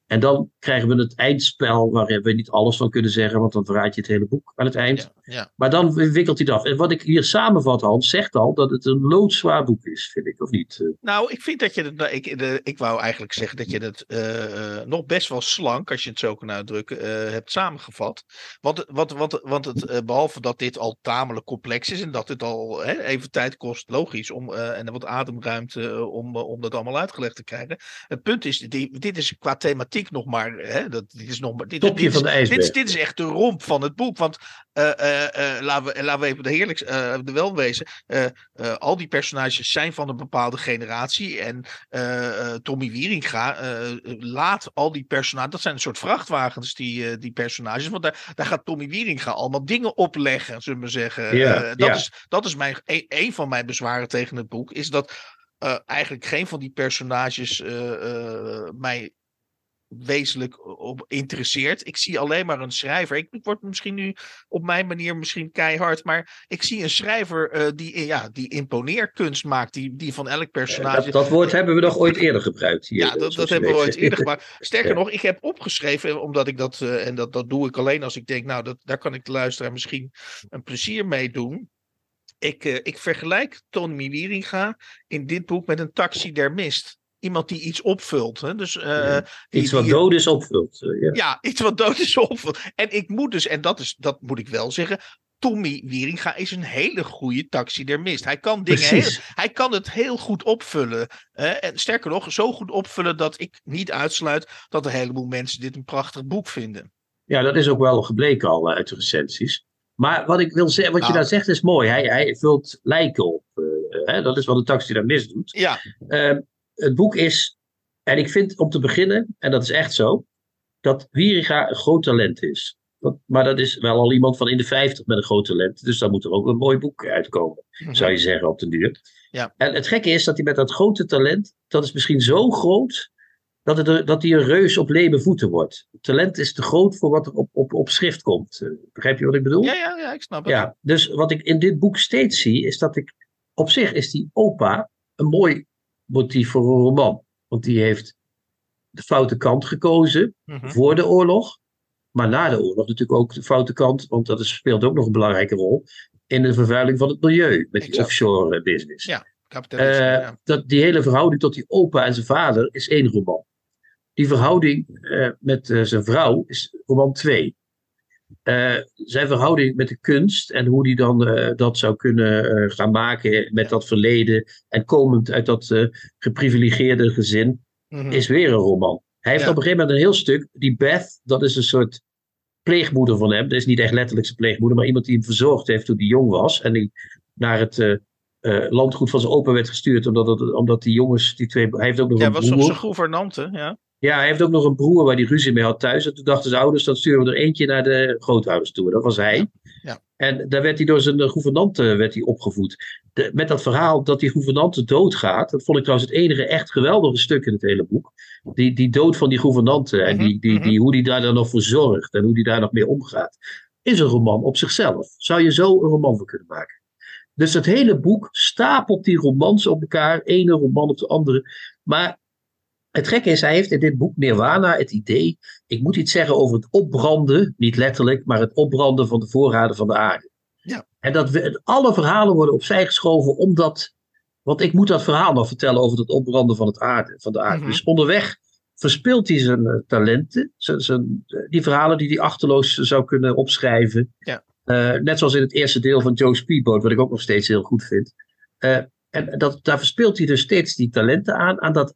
En dan krijgen we het eindspel, waar we niet alles van kunnen zeggen, want dan verraad je het hele boek aan het eind. Ja, ja. Maar dan wikkelt hij het af. En wat ik hier samenvat, Hans, zegt al dat het een loodzwaar boek is, vind ik, of niet? Eh, Nou, ik vind dat je het. nou, Ik, de, ik wou eigenlijk zeggen dat je het eh, eh, nog best wel slank, als je het zo kan uitdrukken, hebt samengevat. Want, want, want, want het, eh, behalve dat dit al tamelijk complex is en dat het al hè, even tijd kost, logisch, om, en wat ademruimte om, om dat allemaal uitgelegd te krijgen. Het punt is, die, dit is qua thematiek nog maar. Hè, dat, dit is nog maar dit, Topje dit, van de ijsberg. dit, is, dit is echt de romp van het boek. Want eh, eh, eh, laten, we, laten we even de heerlijks eh, de wel wezen. Al die personages zijn van een bepaalde generatie. En Tommy Wieringa laat al die personages. Dat zijn een soort vrachtwagens, die, die personages. Want daar, daar gaat Tommy Wieringa allemaal dingen opleggen, zullen we zeggen. Ja, dat, ja. is, dat is mijn, een, een van mijn bezwaren tegen het boek. Is dat eigenlijk geen van die personages mij wezenlijk op interesseert. Ik zie alleen maar een schrijver. Ik, ik word misschien nu op mijn manier misschien keihard, maar ik zie een schrijver eh, die, ja, die imponeerkunst maakt, die, die van elk personage. Dat, dat woord hebben we nog ooit eerder gebruikt hier. Ja, dat, dat hebben we ooit eerder gemaakt. Sterker Ja. nog, ik heb opgeschreven, omdat ik dat, eh, en dat, dat doe ik alleen als ik denk, nou, dat, daar kan ik de luisteraar misschien een plezier mee doen. Ik, eh, ik vergelijk Tony Wieringa in dit boek met een taxidermist. Iemand die iets opvult. Hè? Dus, eh, Ja. die- Iets wat die- dood is opvult. eh, ja. ja, iets wat dood is opvult. En ik moet dus, en dat, is, dat moet ik wel zeggen. Tommy Wieringa is een hele goede taxidermist. Hij kan, dingen heel, hij kan het heel goed opvullen. hè. en sterker nog, zo goed opvullen dat ik niet uitsluit dat een heleboel mensen dit een prachtig boek vinden. Ja, dat is ook wel gebleken al eh, uit de recensies. Maar wat ik wil zeggen, wat je Nou. daar zegt is mooi. Hij, hij vult lijken op. hè? Dat is wat een taxidermist doet. Ja, Ehm, het boek is, en ik vind om te beginnen, en dat is echt zo, dat Wieringa een groot talent is. Dat, maar dat is wel al iemand van in de 50 met een groot talent. Dus dan moet er ook een mooi boek uitkomen, zou je zeggen op den duur. Ja. En het gekke is dat hij met dat grote talent, dat is misschien zo groot, dat, het, er- dat hij een reus op lebe voeten wordt. Talent is te groot voor wat er op, op, op schrift komt. Eh, begrijp je wat ik bedoel? ja, ja, ja, ik snap het. Ja, dus wat ik in dit boek steeds zie, is dat ik. Op zich is die opa een mooi motief voor een roman. Want die heeft de foute kant gekozen mhm. voor de oorlog. Maar na de oorlog natuurlijk ook de foute kant, want dat speelt ook nog een belangrijke rol. In de vervuiling van het milieu met die offshore business. Ja, ik Uh, eh, ja. dat, die hele verhouding tot die opa en zijn vader is één roman. Die verhouding eh, met eh, zijn vrouw is roman twee. Eh, zijn verhouding met de kunst en hoe die dan eh, dat zou kunnen eh, gaan maken met dat verleden en komend uit dat geprivilegeerde gezin, mhm. is weer een roman. Hij heeft op een gegeven moment een heel stuk, die Beth, dat is een soort pleegmoeder van hem. Dat is niet echt letterlijk zijn pleegmoeder, maar iemand die hem verzorgd heeft toen hij jong was en die naar het landgoed van zijn opa werd gestuurd, omdat, het, omdat die jongens, die twee, hij heeft ook nog een broer. Ja, was op zijn gouvernante, ja. Ja, hij heeft ook nog een broer waar hij ruzie mee had thuis. En toen dachten zijn ouders, dan sturen we er eentje naar de grootouders toe. Dat was hij. Ja. En daar werd hij door zijn gouvernante werd hij opgevoed. De, met dat verhaal dat die gouvernante doodgaat. Dat vond ik trouwens het enige echt geweldige stuk in het hele boek. Die, die dood van die gouvernante. En die, die, die, hoe die daar dan nog voor zorgt. En hoe die daar nog mee omgaat. Is een roman op zichzelf. Zou je zo een roman van kunnen maken. Dus het hele boek stapelt die romans op elkaar. Ene roman op de andere. Maar het gekke is, hij heeft in dit boek Nirvana het idee. Ik moet iets zeggen over het opbranden, niet letterlijk, maar het opbranden van de voorraden van de aarde. Ja. En dat we, alle verhalen worden opzij geschoven omdat. Want ik moet dat verhaal nog vertellen over het opbranden van, het aarde, van de aarde. Mhm. Dus onderweg verspeelt hij zijn eh, talenten, zijn, zijn, eh, die verhalen die hij achterloos zou kunnen opschrijven. Ja. Eh, net zoals in het eerste deel van Joe Speedboat, wat ik ook nog steeds heel goed vind. En dat, daar verspeelt hij dus steeds die talenten aan, aan dat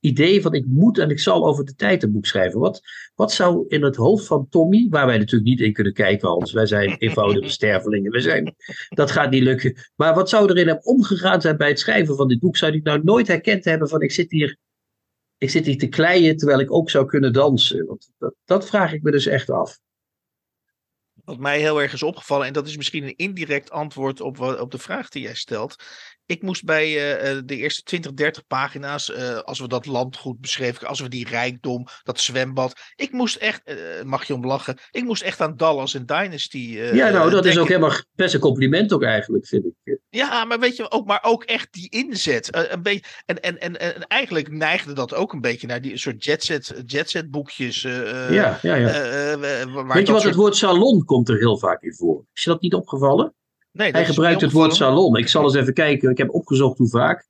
idee van ik moet en ik zal over de tijd een boek schrijven. Wat, wat zou in het hoofd van Tommy, waar wij natuurlijk niet in kunnen kijken, Hans, wij zijn eenvoudige stervelingen, we zijn, dat gaat niet lukken. Maar wat zou er in hem omgegaan zijn bij het schrijven van dit boek? Zou hij nou nooit herkend hebben van ik zit hier, ik zit hier te kleien terwijl ik ook zou kunnen dansen? Want dat, dat vraag ik me dus echt af. Wat mij heel erg is opgevallen, en dat is misschien een indirect antwoord op, op de vraag die jij stelt. Ik moest bij eh, eh, de eerste 20, 30 pagina's, eh, als we dat landgoed beschreven, als we die rijkdom, dat zwembad. Ik moest echt, mag je om lachen, ik moest echt aan Dallas en Dynasty. ja, nou, dat is ook helemaal best een compliment ook eigenlijk, vind ik. Ja, maar weet je, ook, maar ook echt die inzet. een beetje, en, en, en, en eigenlijk neigde dat ook een beetje naar die soort jetset, jetset boekjes. Ja, ja, ja. Weet je wat, soort- het woord salon komt er heel vaak in voor. Is je dat niet opgevallen? Nee, Hij gebruikt het woord salon. Ik zal eens even kijken. Ik heb opgezocht hoe vaak.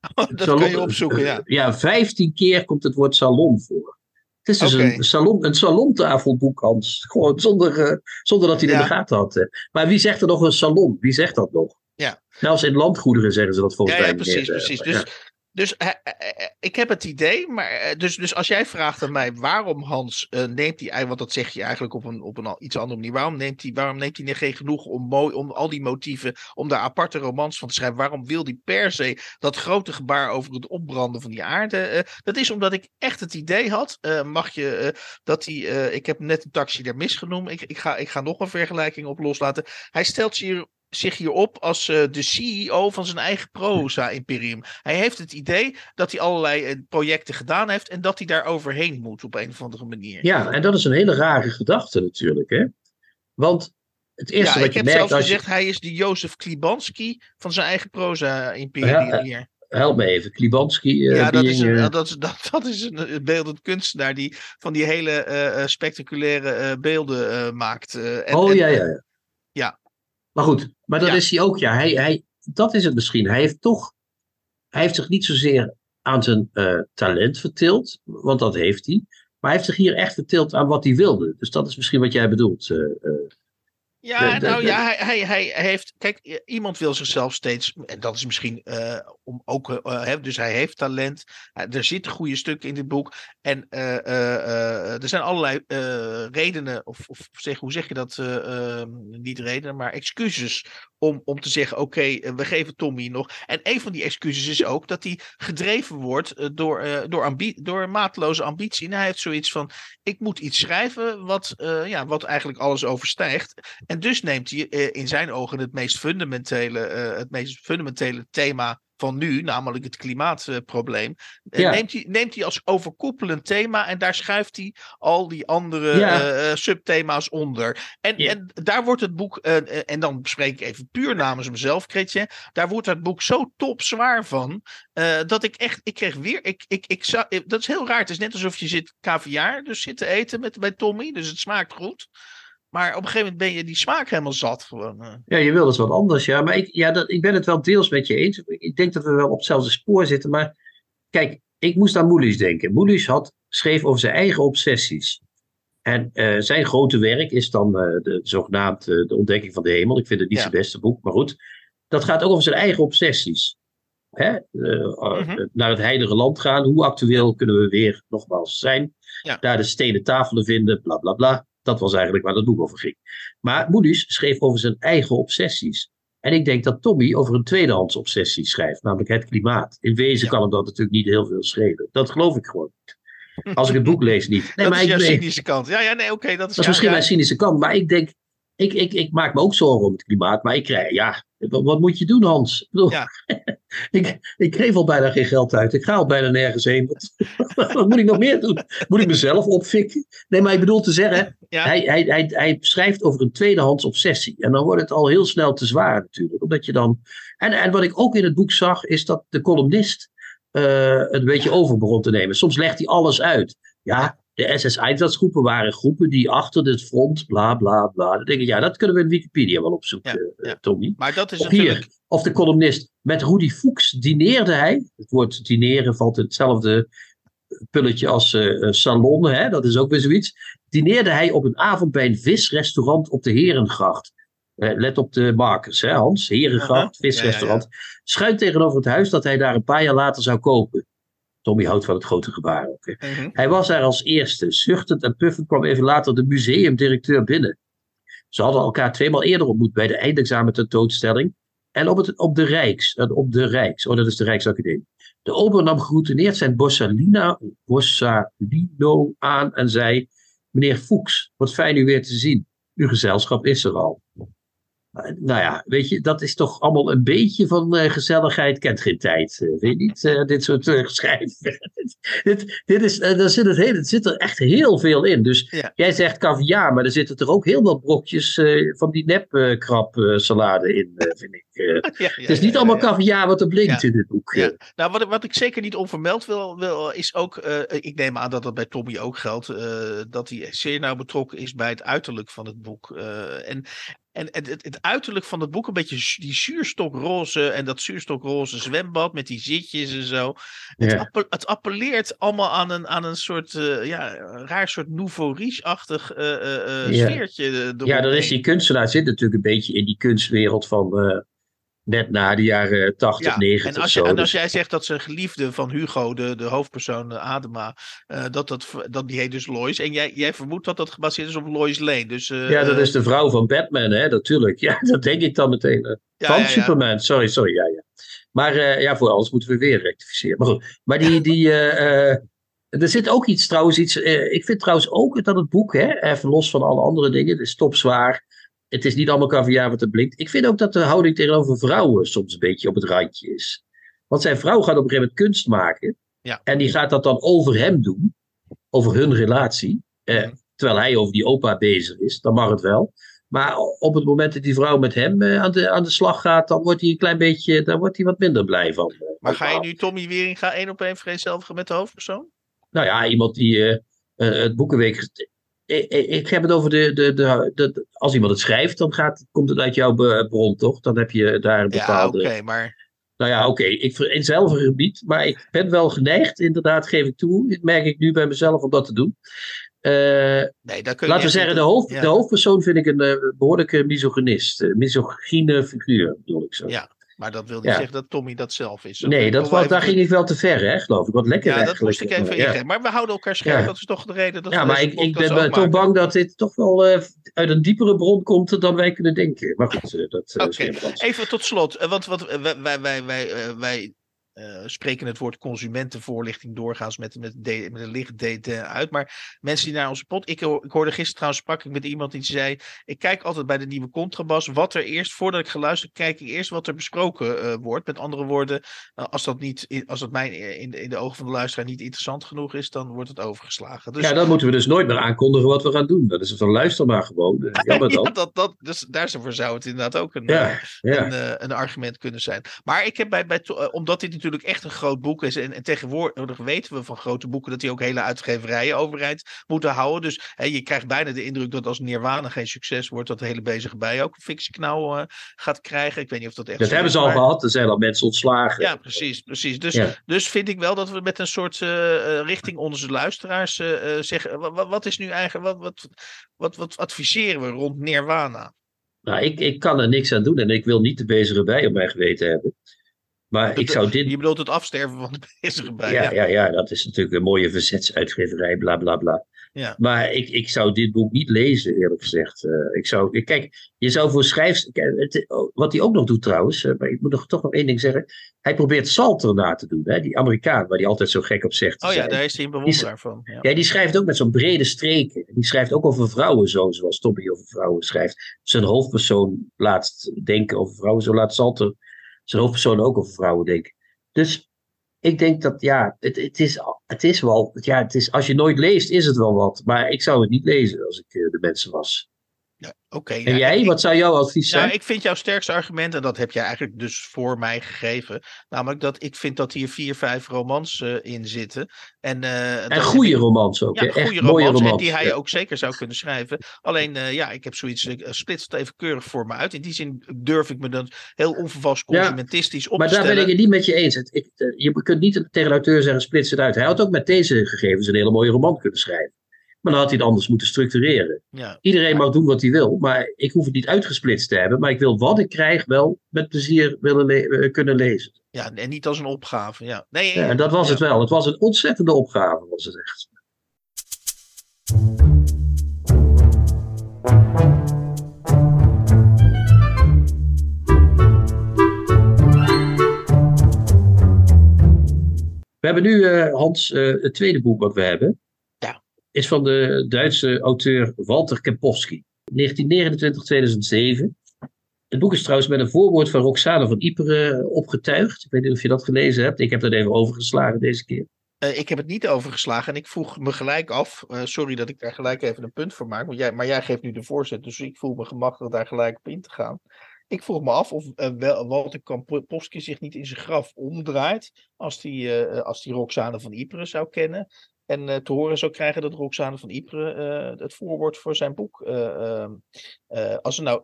dat Salon- kan je opzoeken, ja. Ja, 15 keer komt het woord salon voor. Het is dus een, salon, een salontafelboek, Hans. Gewoon zonder, eh, zonder dat hij het in Ja. de gaten had. hè. Maar wie zegt er nog een salon? Wie zegt dat nog? Ja. Zelfs in landgoederen zeggen ze dat volgens Ja, mij ja, niet precies, eh, precies. ja. Dus Dus eh, eh, eh, ik heb het idee, maar dus, dus als jij vraagt aan mij waarom Hans neemt hij, want dat zeg je eigenlijk op een, op een iets andere manier, waarom neemt hij, waarom neemt geen genoeg om, mooi, om al die motieven, om daar aparte romans van te schrijven? Waarom wil hij per se dat grote gebaar over het opbranden van die aarde? Dat is omdat ik echt het idee had, mag je, dat hij, ik heb net een taxi daar misgenomen, ik, ik, ga, ik ga nog een vergelijking op loslaten. Hij stelt zich hier zich hier op als eh, de CEO van zijn eigen proza-imperium. Hij heeft het idee dat hij allerlei eh, projecten gedaan heeft en dat hij daar overheen moet op een of andere manier. Ja, en dat is een hele rare gedachte natuurlijk. Hè? Want het eerste Ja, wat ik je heb merkt zelfs als je... gezegd, hij is de Jozef Klibanski van zijn eigen proza-imperium Ja, hier. Help me even, Klibanski. Ja, dat being, is, een, dat, is, dat, dat is een beeldend kunstenaar die van die hele eh, spectaculaire beelden maakt. en, oh en, ja, ja. ja. Maar goed, maar dat Ja. is hij ook, ja. Hij, hij, dat is het misschien. Hij heeft toch, hij heeft zich niet zozeer aan zijn eh, talent vertild, want dat heeft hij. Maar hij heeft zich hier echt vertild aan wat hij wilde. Dus dat is misschien wat jij bedoelt. eh. Ja, De- de- nou de- ja, hij, hij, hij heeft. Kijk, iemand wil zichzelf steeds. En dat is misschien eh, om ook. eh, eh, dus hij heeft talent. Er zitten goede stukken in dit boek. En er zijn allerlei redenen. Of, of zeg, hoe zeg je dat? eh, eh, niet redenen, maar excuses. Om, om te zeggen: oké, we geven Tommy nog. En een van die excuses is ook dat hij gedreven wordt door, door, ambi- door mateloze ambitie. En hij heeft zoiets van: ik moet iets schrijven wat, ja, wat eigenlijk alles overstijgt. En dus neemt hij eh, in zijn ogen het meest fundamentele, eh, het meest fundamentele thema van nu, namelijk het klimaatprobleem. eh, Ja. neemt, hij, neemt hij als overkoepelend thema en daar schuift hij al die andere Ja. subthema's onder. En, Ja. en daar wordt het boek, en dan spreek ik even puur namens mezelf, Kretje, daar wordt het boek zo topzwaar van, dat ik echt, ik kreeg weer, ik, ik, ik zou, dat is heel raar. Het is net alsof je zit caviar, dus zit te eten met, bij Tommy, dus het smaakt goed. Maar op een gegeven moment ben je die smaak helemaal zat. Gewoon. eh. Ja, je wil dus wat anders, ja. Maar ik, ja, dat, ik ben het wel deels met je eens. Ik denk dat we wel op hetzelfde spoor zitten. Maar kijk, ik moest aan Moelis denken. Moelis had, schreef over zijn eigen obsessies. En eh, zijn grote werk is dan eh, de, zogenaamd De Ontdekking van de Hemel. Ik vind het niet Ja. zijn beste boek, maar goed. Dat gaat ook over zijn eigen obsessies. Hè? Mhm. Naar het heilige land gaan. Hoe actueel kunnen we weer nogmaals zijn? Ja. Daar de stenen tafelen vinden, bla bla bla. Dat was eigenlijk waar dat boek over ging. Maar Moelis schreef over zijn eigen obsessies. En ik denk dat Tommy over een tweedehands obsessie schrijft, namelijk het klimaat. In wezen Ja. kan hem dat natuurlijk niet heel veel schelen. Dat geloof ik gewoon niet. Als ik het boek lees niet. Nee, dat maar is ik cynische kant. Ja, ja, nee, oké. dat is, dat is ja, misschien mijn cynische kant, maar ik denk, ik, ik, ik maak me ook zorgen om het klimaat, maar ik krijg, ja, wat, wat moet je doen Hans? Ik, bedoel, Ja. ik, ik geef al bijna geen geld uit, ik ga al bijna nergens heen. Wat, wat moet ik nog meer doen? Moet ik mezelf opfikken? Nee, maar ik bedoel te zeggen, Ja. hij, hij, hij, hij schrijft over een tweedehands obsessie. En dan wordt het al heel snel te zwaar natuurlijk, omdat je dan... En, en wat ik ook in het boek zag, is dat de columnist eh, het een beetje over begon te nemen. Soms legt hij alles uit. Ja, de SS-Einsatzgroepen waren groepen die achter het front, bla bla bla. Dan denk ik, ja, dat kunnen we in Wikipedia wel opzoeken, Ja, eh, ja. Tommy. Maar dat is Of natuurlijk. hier, of de columnist. Met Rudy Fuchs dineerde hij. Het woord dineren valt in hetzelfde pulletje als eh, salon, hè? dat is ook weer zoiets. Dineerde hij op een avond bij een visrestaurant op de Herengracht. Eh, let op de markers, hè, Hans? Herengracht, visrestaurant. Schuin tegenover het huis dat hij daar een paar jaar later zou kopen. Tommy houdt van het grote gebaar ook. Mhm. Hij was daar als eerste. Zuchtend en puffend kwam even later de museumdirecteur binnen. Ze hadden elkaar tweemaal eerder ontmoet bij de eindexamen tentoonstelling. En op, het, op de Rijks. eh, Op de Rijks. Oh, dat is de Rijksacademie. De ober nam geroutineerd zijn Borsalina, Borsalino aan en zei... Meneer Fuchs, wat fijn u weer te zien. Uw gezelschap is er al. Nou ja, weet je, dat is toch allemaal een beetje van eh, gezelligheid kent geen tijd. eh, weet je niet, eh, dit soort uh, schrijven. dit, dit is, daar zit het hele, er zit er echt heel veel in. Dus Ja. jij zegt caviar, maar er zitten er ook heel wat brokjes van die nepkrab eh, salade in, vind ik. Ja, ja, het is niet allemaal ja. caviar wat er blinkt in dit boek. Ja. Nou, wat, ik- wat ik zeker niet onvermeld wil, wil is ook, ik neem aan dat dat bij Tommy ook geldt, dat hij zeer nauw betrokken is bij het uiterlijk van het boek. En en het, het, het uiterlijk van het boek, een beetje die zuurstokroze en dat zuurstokroze zwembad met die zitjes en zo. Het, het appelleert allemaal aan een, aan een soort, eh, ja, een raar soort nouveau riche-achtig eh, Ja. sfeertje. Ja, dan is die kunstenaar zit natuurlijk een beetje in die kunstwereld van, net na de jaren 80, Ja, 90 en als, zo. je, en Dus- als jij zegt dat zijn geliefde van Hugo, de, de hoofdpersoon eh, Adema, eh, dat, dat, dat die heet dus Lois. En jij, jij vermoedt dat dat gebaseerd is op Lois Lane. Dus, eh, ja, dat is de vrouw van Batman, hè, natuurlijk. Ja, dat denk ik dan meteen. ja, van ja. Superman, sorry, sorry, ja, ja. Maar ja, voor alles moeten we weer rectificeren. Maar goed, maar die, die, er zit ook iets trouwens, iets, eh, ik vind trouwens ook dat het boek, hè, even los van alle andere dingen, het is topzwaar. Het is niet allemaal caviar wat er blinkt. Ik vind ook dat de houding tegenover vrouwen soms een beetje op het randje is. Want zijn vrouw gaat op een gegeven moment kunst maken. Ja. En die gaat dat dan over hem doen. Over hun relatie. Eh, Mhm. terwijl hij over die opa bezig is. Dan mag het wel. Maar op het moment dat die vrouw met hem eh, aan, de, aan de slag gaat. Dan wordt hij een klein beetje. Dan wordt hij wat minder blij van. eh, Maar ga je nu Tommy Wieringa één op één vereenzelvigen met de hoofdpersoon? nou ja, iemand die eh, het Boekenweek. Ik, ik, ik heb het over de, de, de, de- Als iemand het schrijft, dan gaat, komt het uit jouw bron, toch? Dan heb je daar een Ja, bepaalde. oké, maar Nou ja, oké. Ik ver- in zelf een gebied, maar ik ben wel geneigd, inderdaad, geef ik toe. Dat merk ik nu bij mezelf om dat te doen. Eh, nee, daar kun je laten we zeggen, de, hoofd, ja. de hoofdpersoon vind ik een eh, behoorlijke misogynist. Een misogyne figuur, bedoel ik zo. Ja, maar dat wil niet Ja. zeggen dat Tommy dat zelf is. nee, dat was, even daar ging ik wel te ver, hè, geloof ik. Wat lekker Ja, dat moest ik even Ja. Maar we houden elkaar scherp. Ja. Dat is toch de reden dat Ja, maar ik, ik ben toch maken. bang dat dit toch wel eh, uit een diepere bron komt dan wij kunnen denken. Maar goed, eh, dat is Oké. Even tot slot, want, eh, wij, wij, wij, wij, eh, spreken het woord consumentenvoorlichting doorgaans met, met, de, met een licht D uit. Maar mensen die naar onze pot. Ik, ik hoorde gisteren trouwens, sprak ik met iemand die zei. Ik kijk altijd bij de nieuwe contrabas. Wat er eerst, voordat ik geluisterd, kijk ik eerst wat er besproken eh, wordt. Met andere woorden, eh, als dat, niet, als dat mijn, eh, in, de, in de ogen van de luisteraar niet interessant genoeg is, dan wordt het overgeslagen. Dus, Ja, dan moeten we dus nooit meer aankondigen wat we gaan doen. Dat is van luister maar gewoon. Jammer dan. ja, dat, dat, dus daarvoor zou het inderdaad ook een, Ja, ja. een, een argument kunnen zijn. Maar ik heb bij, bij omdat dit natuurlijk echt een groot boek is. En, en tegenwoordig weten we van grote boeken dat die ook hele uitgeverijen overheid moeten houden. Dus hè, je krijgt bijna de indruk dat als Nirvana geen succes wordt, dat de hele bezige bij ook een fictieknauw eh, gaat krijgen. Ik weet niet of dat echt Dat hebben ze al maar- gehad. Er zijn al mensen ontslagen. Ja, precies. precies. Dus, Ja. dus vind ik wel dat we met een soort eh, eh, richting onze luisteraars zeggen. Wat, wat is nu eigenlijk. Wat, wat, wat, wat adviseren we rond Nirvana? Nou, ik, ik kan er niks aan doen en ik wil niet de bezige bij op mijn geweten hebben. Maar ik zou dit. Je bedoelt het afsterven van de bezige bij. Ja, ja, ja, dat is natuurlijk een mooie verzetsuitgeverij, bla bla bla. Ja. Maar ik, ik zou dit boek niet lezen, eerlijk gezegd. Eh, ik zou, kijk, je zou voor schrijfs. kijk, het- wat hij ook nog doet trouwens, eh, maar ik moet nog, toch nog één ding zeggen. Hij probeert Salter na te doen, hè, die Amerikaan, waar hij altijd zo gek op zegt. Oh ja, zijn. daar is hij een bewonderaar van. Ja. Ja, die schrijft ook met zo'n brede streken. Die schrijft ook over vrouwen zo, zoals Tommy over vrouwen schrijft. Zijn hoofdpersoon laat denken over vrouwen, zo laat Salter zijn hoofdpersoon ook over vrouwen denken. Dus ik denk dat, ja, het, het, is, het is wel, ja, het is, als je nooit leest, is het wel wat. Maar ik zou het niet lezen als ik eh, de mensen was. Ja, Oké. En nou, jij, ik- wat zou jouw advies zijn? Nou, ik vind jouw sterkste argument, en dat heb jij eigenlijk dus voor mij gegeven. Namelijk dat ik vind dat hier vier, vijf romans eh, in zitten. En, eh, en heb goede ik- romans ook, Ja, echt goede mooie romans. romans. En die hij ja. ook zeker zou kunnen schrijven. Alleen, eh, ja, ik heb zoiets, ik splits het even keurig voor me uit. In die zin durf ik me dan heel onvervals Ja, consumentistisch op Maar te daar stellen. ben ik het niet met je eens. Het, ik, eh, je kunt niet tegen de auteur zeggen, splits het uit. Hij had ook met deze gegevens een hele mooie roman kunnen schrijven. Maar dan had hij het anders moeten structureren. Ja, Iedereen mag doen wat hij wil, maar ik hoef het niet uitgesplitst te hebben. Maar ik wil wat ik krijg wel met plezier willen le- eh, kunnen lezen. ja, en niet als een opgave. Ja, nee, Ja, en dat was ja. het wel. Het was een ontzettende opgave, was het echt. We hebben nu, eh, Hans, eh, het tweede boek wat we hebben. Is van de Duitse auteur Walter Kempowski. 1929-2007. Het boek is trouwens met een voorwoord van Roxane van Iperen opgetuigd. Ik weet niet of je dat gelezen hebt. Ik heb dat even overgeslagen deze keer. Eh, ik heb het niet overgeslagen en ik vroeg me gelijk af. eh, sorry dat ik daar gelijk even een punt voor maak. Want jij, maar jij geeft nu de voorzet, dus ik voel me gemakkelijk daar gelijk op in te gaan. Ik vroeg me af of eh, Walter Kampowski zich niet in zijn graf omdraait. Als eh, als die Roxane van Ypres zou kennen. En eh, te horen zou krijgen dat Roxane van Ypres eh, het voorwoord voor zijn boek. eh, ehm, eh, als ze nou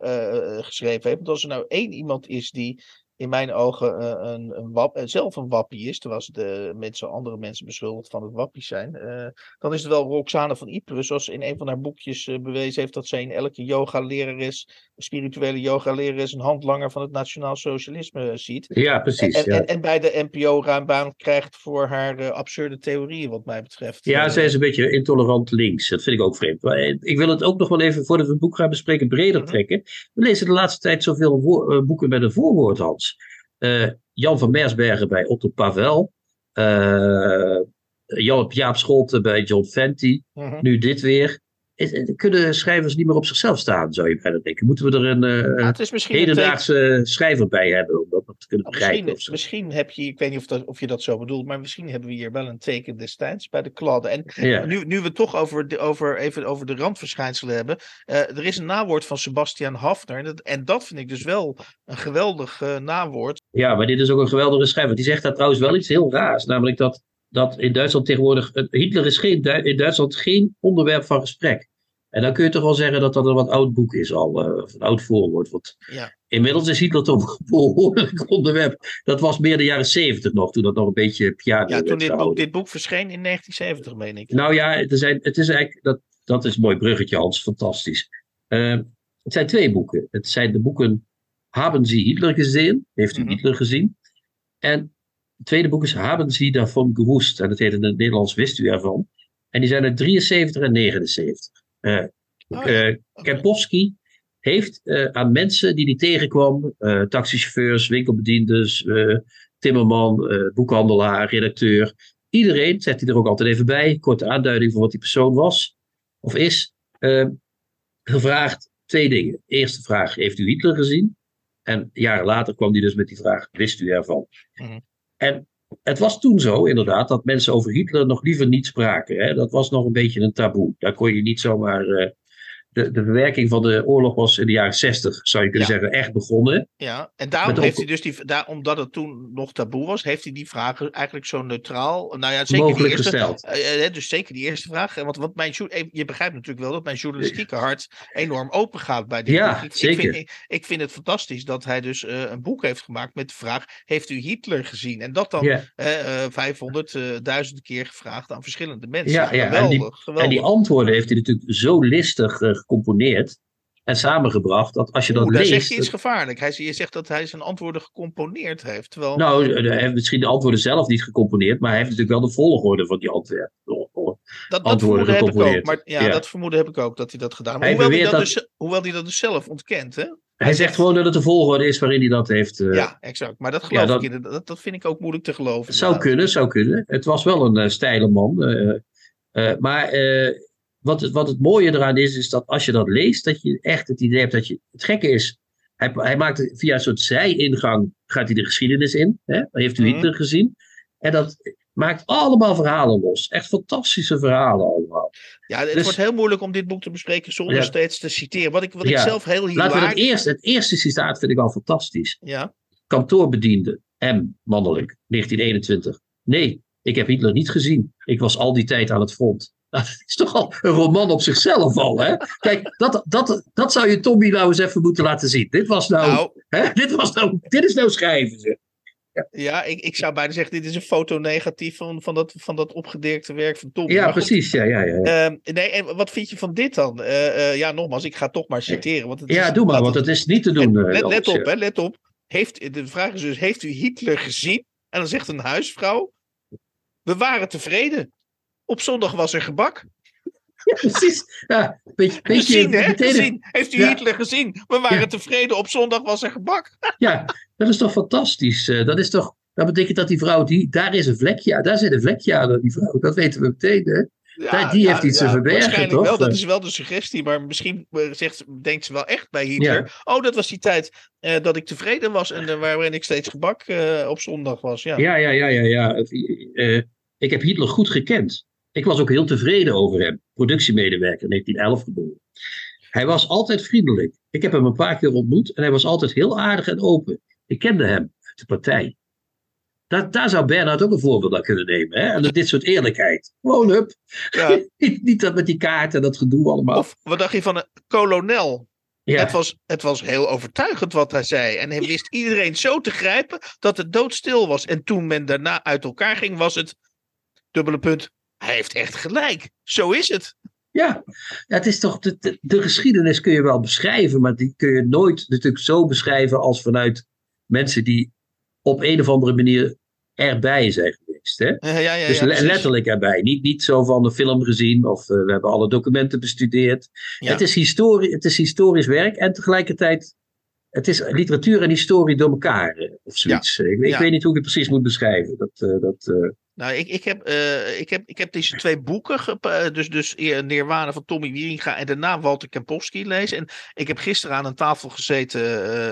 geschreven heeft. Want als er nou één iemand is die in mijn ogen uh, een, een wap, uh, zelf een wappie is, terwijl ze de mensen, andere mensen beschuldigd van het wappie zijn, uh, dan is het wel Roxane van Ypres, zoals in een van haar boekjes bewezen heeft dat zij in elke yoga-lerares, spirituele yoga-lerares, een handlanger van het nationaal socialisme ziet. Ja, precies. En, ja. en, en bij de NPO ruim baan krijgt voor haar absurde theorieën, wat mij betreft. Ja, zij is een beetje intolerant links. Dat vind ik ook vreemd. Maar ik wil het ook nog wel even, voordat we het boek gaan bespreken, breder trekken. We lezen de laatste tijd zoveel boeken met een voorwoord, Hans. Uh, Jan van Mersbergen bij Otto Pavel. Jan Jaap Scholte bij John Fenty. Mhm. -huh. Nu dit weer. Kunnen schrijvers niet meer op zichzelf staan, zou je bijna denken. Moeten we er een uh, ja, hedendaagse schrijver bij hebben om dat te kunnen begrijpen? Misschien, misschien heb je, ik weet niet of, dat, of je dat zo bedoelt, maar misschien hebben we hier wel een teken destijds bij de kladden. En ja. nu, nu we het toch over de, over, even over de randverschijnselen hebben. Uh, er is een nawoord van Sebastian Hafner. En dat, en dat vind ik dus wel een geweldig uh, nawoord. Ja, maar dit is ook een geweldige schrijver. Die zegt daar trouwens wel iets heel raars. Namelijk dat, dat in Duitsland tegenwoordig. Hitler is geen, in Duitsland geen onderwerp van gesprek. En dan kun je toch wel zeggen dat dat een wat oud boek is al, uh, een oud voorwoord. Want ja. inmiddels is Hitler toch een behoorlijk onderwerp. Dat was meer de jaren zeventig nog, toen dat nog een beetje piano Ja, toen dit boek, dit boek verscheen in 1970, meen ik. Nou ja, er zijn, het is eigenlijk, dat, dat is een mooi bruggetje Hans, fantastisch. Uh, het zijn twee boeken. Het zijn de boeken Haben Sie Hitler gezien? Heeft u Mhm. Hitler gezien? En het tweede boek is Haben Sie davon gewusst? En dat heet in het Nederlands Wist u ervan? En die zijn uit 73 en 79. Uh, heeft uh, aan mensen die hij tegenkwam, taxichauffeurs, winkelbediendes, timmerman, boekhandelaar, redacteur, iedereen, zet hij er ook altijd even bij, korte aanduiding van wat die persoon was of is, gevraagd twee dingen. Eerste vraag, heeft u Hitler gezien? En jaren later kwam hij dus met die vraag, wist u ervan? Mhm. En het was toen zo, inderdaad, dat mensen over Hitler nog liever niet spraken. Hè? Dat was nog een beetje een taboe. Daar kon je niet zomaar. De, de verwerking van de oorlog was in de jaren 60, zou je kunnen Ja. zeggen, echt begonnen. Ja, en daarom Met heeft ook- hij dus die, daar, omdat het toen nog taboe was, heeft hij die vragen eigenlijk zo neutraal, nou ja, zeker die mogelijk eerste, gesteld. Eh, eh, dus zeker die eerste vraag. Want, want mijn, eh, je begrijpt natuurlijk wel dat mijn journalistieke hart enorm open gaat bij dit Ja. Ik, zeker. Ik vind, ik, ik vind het fantastisch dat hij dus een boek heeft gemaakt met de vraag: Heeft u Hitler gezien? En dat dan Ja. 500, eh, duizend keer gevraagd aan verschillende mensen. Ja, ja, en die- geweldig. En die antwoorden heeft hij natuurlijk zo listig gecomponeerd en samengebracht dat als je dat Oeh, daar leest. zegt hij iets gevaarlijk. Hij, je zegt dat hij zijn antwoorden gecomponeerd heeft. Terwijl, Nou, eh, hij heeft misschien de antwoorden zelf niet gecomponeerd, maar hij heeft natuurlijk wel de volgorde van die antwoorden. Dat, dat antwoorden vermoeden heb ik ook. gecomponeerd. Maar ja, Ja. dat vermoeden heb ik ook dat hij dat gedaan heeft. Hoewel, hij dat Dus, hoewel hij dat dus zelf ontkent, hè? Hij zegt gewoon dat het de volgorde is waarin hij dat heeft. eh, ja, exact. Maar dat geloof ja, ik inderdaad. Dat, dat vind ik ook moeilijk te geloven. Het zou kunnen, zou kunnen. Het was wel een eh, steile man. maar wat, het, wat het mooie eraan is, is dat als je dat leest, dat je echt het idee hebt dat je. Het gekke is, hij, hij maakt via een soort zij-ingang, gaat hij de geschiedenis in. Hè? Heeft u Mhm. Hitler gezien. En dat maakt allemaal verhalen los. Echt fantastische verhalen allemaal. Ja, het Dus- wordt heel moeilijk om dit boek te bespreken zonder Ja. steeds te citeren. Wat ik, wat ik zelf heel Laten we hilarisch... het eerst, het eerste citaat vind ik al fantastisch. Ja, Kantoorbediende, M, mannelijk, 1921. Nee, ik heb Hitler niet gezien. Ik was al die tijd aan het front. Nou, Dat is toch al een roman op zichzelf al, hè? Kijk, dat, dat, dat zou je Tommy nou eens even moeten laten zien. Dit was nou, nou, hè? Dit, was nou dit is nou schrijven, zeg. ja ik, ik zou bijna zeggen, dit is een foto negatief van, van, dat, van dat opgedirkte werk van Tom. Ja, precies, ja, ja, ja. ehm, nee, en wat vind je van dit dan? Eh, eh, ja, nogmaals, ik ga toch maar citeren. Want het Ja, is, doe maar, want het- is niet te doen. eh, Let, let op, ja. hè, let op. Heeft, de vraag is dus, heeft u Hitler gezien? En dan zegt een huisvrouw, we waren tevreden. Op zondag was er gebak. Ja, precies. Ja, beetje, beetje, gezien, hè? meteen- Gezien. Heeft u Ja. Hitler gezien? We waren Ja. tevreden. Op zondag was er gebak. Ja, dat is toch fantastisch. eh, Dat is toch, dat betekent dat die vrouw, die, daar is een vlekje aan, daar zit een vlekje aan, die vrouw. Dat weten we meteen, hè? Ja, die heeft iets te verbergen, Waarschijnlijk toch? wel, dat is wel de suggestie. Maar misschien eh, zegt, denkt ze wel echt bij Hitler. Oh, dat was die tijd eh, dat ik tevreden was. En waarin ik steeds gebak op zondag was. Ja. Ja, ja, ja, ja. ik heb Hitler goed gekend. Ik was ook heel tevreden over hem. Productiemedewerker, 1911 geboren. Hij was altijd vriendelijk. Ik heb hem een paar keer ontmoet en hij was altijd heel aardig en open. Ik kende hem uit de partij. Daar, daar zou Bernhard ook een voorbeeld aan kunnen nemen. Hè? En dit soort eerlijkheid. Gewoon hup. Ja. niet, niet dat met die kaarten en dat gedoe allemaal. Of wat dacht je van een kolonel? Ja. Het, was, het was heel overtuigend wat hij zei. En hij wist iedereen zo te grijpen dat het doodstil was. En toen men daarna uit elkaar ging, was het dubbele punt. Hij heeft echt gelijk. Zo is het. Ja, het is toch, de, de, de geschiedenis kun je wel beschrijven, maar die kun je nooit natuurlijk zo beschrijven als vanuit mensen die op een of andere manier erbij zijn geweest. Hè? Ja, ja, ja, dus le- letterlijk erbij. Niet, niet zo van de film gezien of eh, we hebben alle documenten bestudeerd. Het, is het is historisch werk en tegelijkertijd. Het is literatuur en historie door elkaar, eh, of zoiets. Ik, weet niet hoe ik het precies moet beschrijven. Dat, eh, dat, Nou, ik, ik, heb, eh, ik, heb, ik heb deze twee boeken, gep- eh, dus, dus eer Nirwana van Tommy Wieringa en daarna Walter Kempowski lezen. En ik heb gisteren aan een tafel gezeten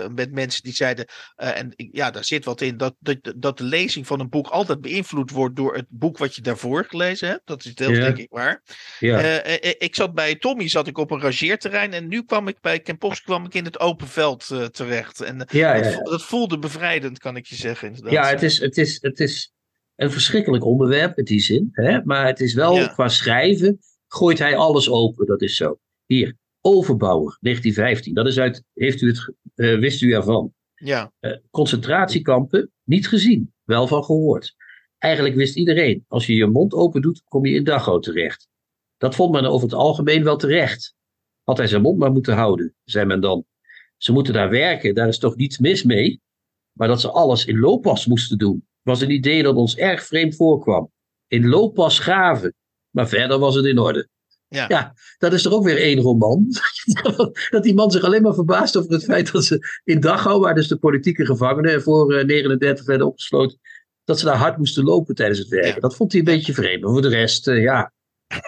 eh, met mensen die zeiden, eh, en ja, daar zit wat in, dat, dat, dat de lezing van een boek altijd beïnvloed wordt door het boek wat je daarvoor gelezen hebt. Dat is deels denk ik waar. ja. Eh, eh, ik zat bij Tommy zat ik op een rangeerterrein en nu kwam ik bij Kempowski kwam ik in het open veld eh, terecht. En eh, ja, dat, ja, dat voelde bevrijdend, kan ik je zeggen. Inderdaad. Ja, het is, het, is, het is een verschrikkelijk onderwerp in die zin. Hè? Maar het is wel Ja. qua schrijven, gooit hij alles open. Dat is zo. Hier, Overbouwer, 1915. Dat is uit, heeft u het, eh, wist u ervan? Ja, Eh, concentratiekampen, niet gezien, wel van gehoord. Eigenlijk wist iedereen, als je je mond open doet, kom je in Dachau terecht. Dat vond men over het algemeen wel terecht. Had hij zijn mond maar moeten houden, zei men dan. Ze moeten daar werken, daar is toch niets mis mee? Maar dat ze alles in looppas moesten doen, was een idee dat ons erg vreemd voorkwam. In looppas graven, maar verder was het in orde. Ja. ja, dat is toch ook weer één roman. dat die man zich alleen maar verbaast over het feit dat ze in Dachau, waar dus de politieke gevangenen voor eh, 39 werden opgesloten, dat ze daar hard moesten lopen tijdens het werken. Ja. Dat vond hij een beetje vreemd. Maar voor de rest, eh, ja,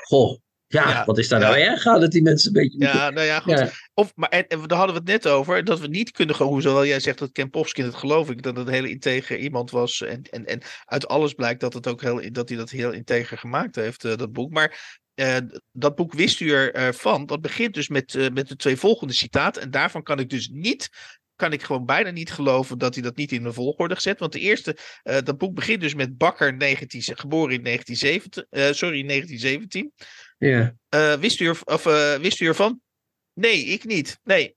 goh, ja, Ja. wat is daar nou erg aan dat die mensen een beetje moeten- ja, nou ja, goed. Ja. Of, maar en, en daar hadden we het net over, dat we niet kunnen gaan, hoewel jij zegt dat Kempowski, dat geloof ik, dat het een hele integer iemand was. En, en, en uit alles blijkt dat, het ook heel, dat hij dat heel integer gemaakt heeft, eh, dat boek. Maar eh, dat boek wist u ervan, dat begint dus met, eh, met de twee volgende citaten. En daarvan kan ik dus niet, kan ik gewoon bijna niet geloven dat hij dat niet in de volgorde gezet. Want de eerste, eh, dat boek begint dus met Bakker, 19, geboren in 1970, eh, sorry, 1917. Ja. Eh, wist, u er, of, eh, wist u ervan? Nee, ik niet. Nee.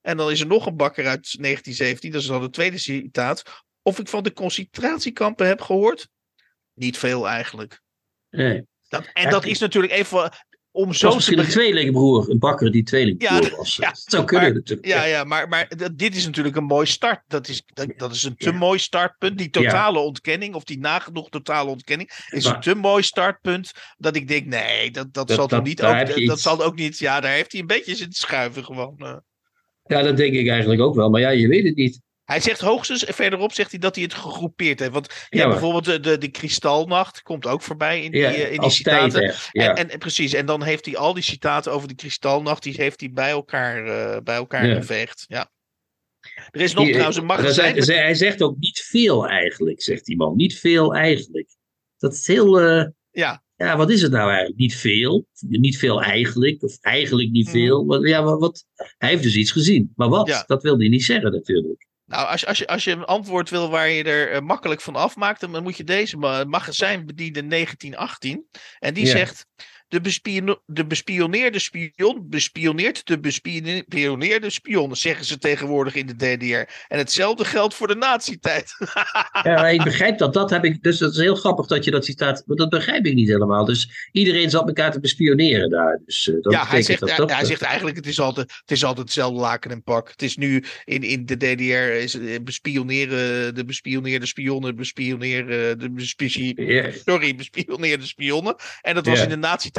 En dan is er nog een bakker uit 1917, dat is dan het tweede citaat. Of ik van de concentratiekampen heb gehoord? Niet veel eigenlijk. Nee. Dat, en Ja, dat is natuurlijk even om zo misschien een tweelingbroer, een bakker die tweelingbroer Ja, was. ja, dat zou kunnen maar- natuurlijk. Ja, ja, maar, maar dat- dit is natuurlijk een mooi start. Dat is, dat, dat is een te Ja. mooi startpunt. Die totale ontkenning, of die nagenoeg totale ontkenning, is Maar- een te mooi startpunt. Dat ik denk, nee, dat, dat, Dat- zal toch niet ook. Dat iets. zal ook niet. Ja, daar heeft hij een beetje zitten schuiven gewoon. eh. Ja, dat denk ik eigenlijk ook wel. Maar ja, je weet het niet. Hij zegt hoogstens, verderop zegt hij dat hij het gegroepeerd heeft. Want Ja, bijvoorbeeld de, de, de kristalnacht, komt ook voorbij in die, Ja, eh, in die tijd citaten. Ja. En, en, en precies, en dan heeft hij al die citaten over de kristalnacht, die heeft hij bij elkaar, eh, bij elkaar geveegd. Ja. Er is nog Hier- trouwens een hij magazijn. zegt- hij zegt ook niet veel eigenlijk, zegt die man. Niet veel eigenlijk. Dat is heel. eh, Ja, ja, wat is het nou eigenlijk? Niet veel. Niet veel eigenlijk. Of eigenlijk niet Mhm. veel. Wat, ja, wat, wat- hij heeft dus iets gezien. Maar wat? Dat wil hij niet zeggen natuurlijk. Nou, als, je- als, je, als je een antwoord wil waar je er eh, makkelijk van afmaakt, dan moet je deze ma- magazijn bedienen 1918. En die Ja. zegt. De, bespiono- de bespioneerde spion bespioneert de bespioneerde spion, zeggen ze tegenwoordig in de DDR. En hetzelfde geldt voor de nazi-tijd. Ja, ik begrijp dat. Dat heb ik. Dus dat is heel grappig dat je dat citaat. Maar dat begrijp ik niet helemaal. Dus iedereen zat elkaar te bespioneren daar. Dus eh, dat ja, hij zegt, dat hij, zegt eigenlijk, het is, altijd, het is altijd hetzelfde laken en pak. Het is nu in, in de DDR is, eh, bespioneren, de bespioneerde spionnen, bespioneren, de sorry, bespioneerde spionnen. En dat was Ja. in de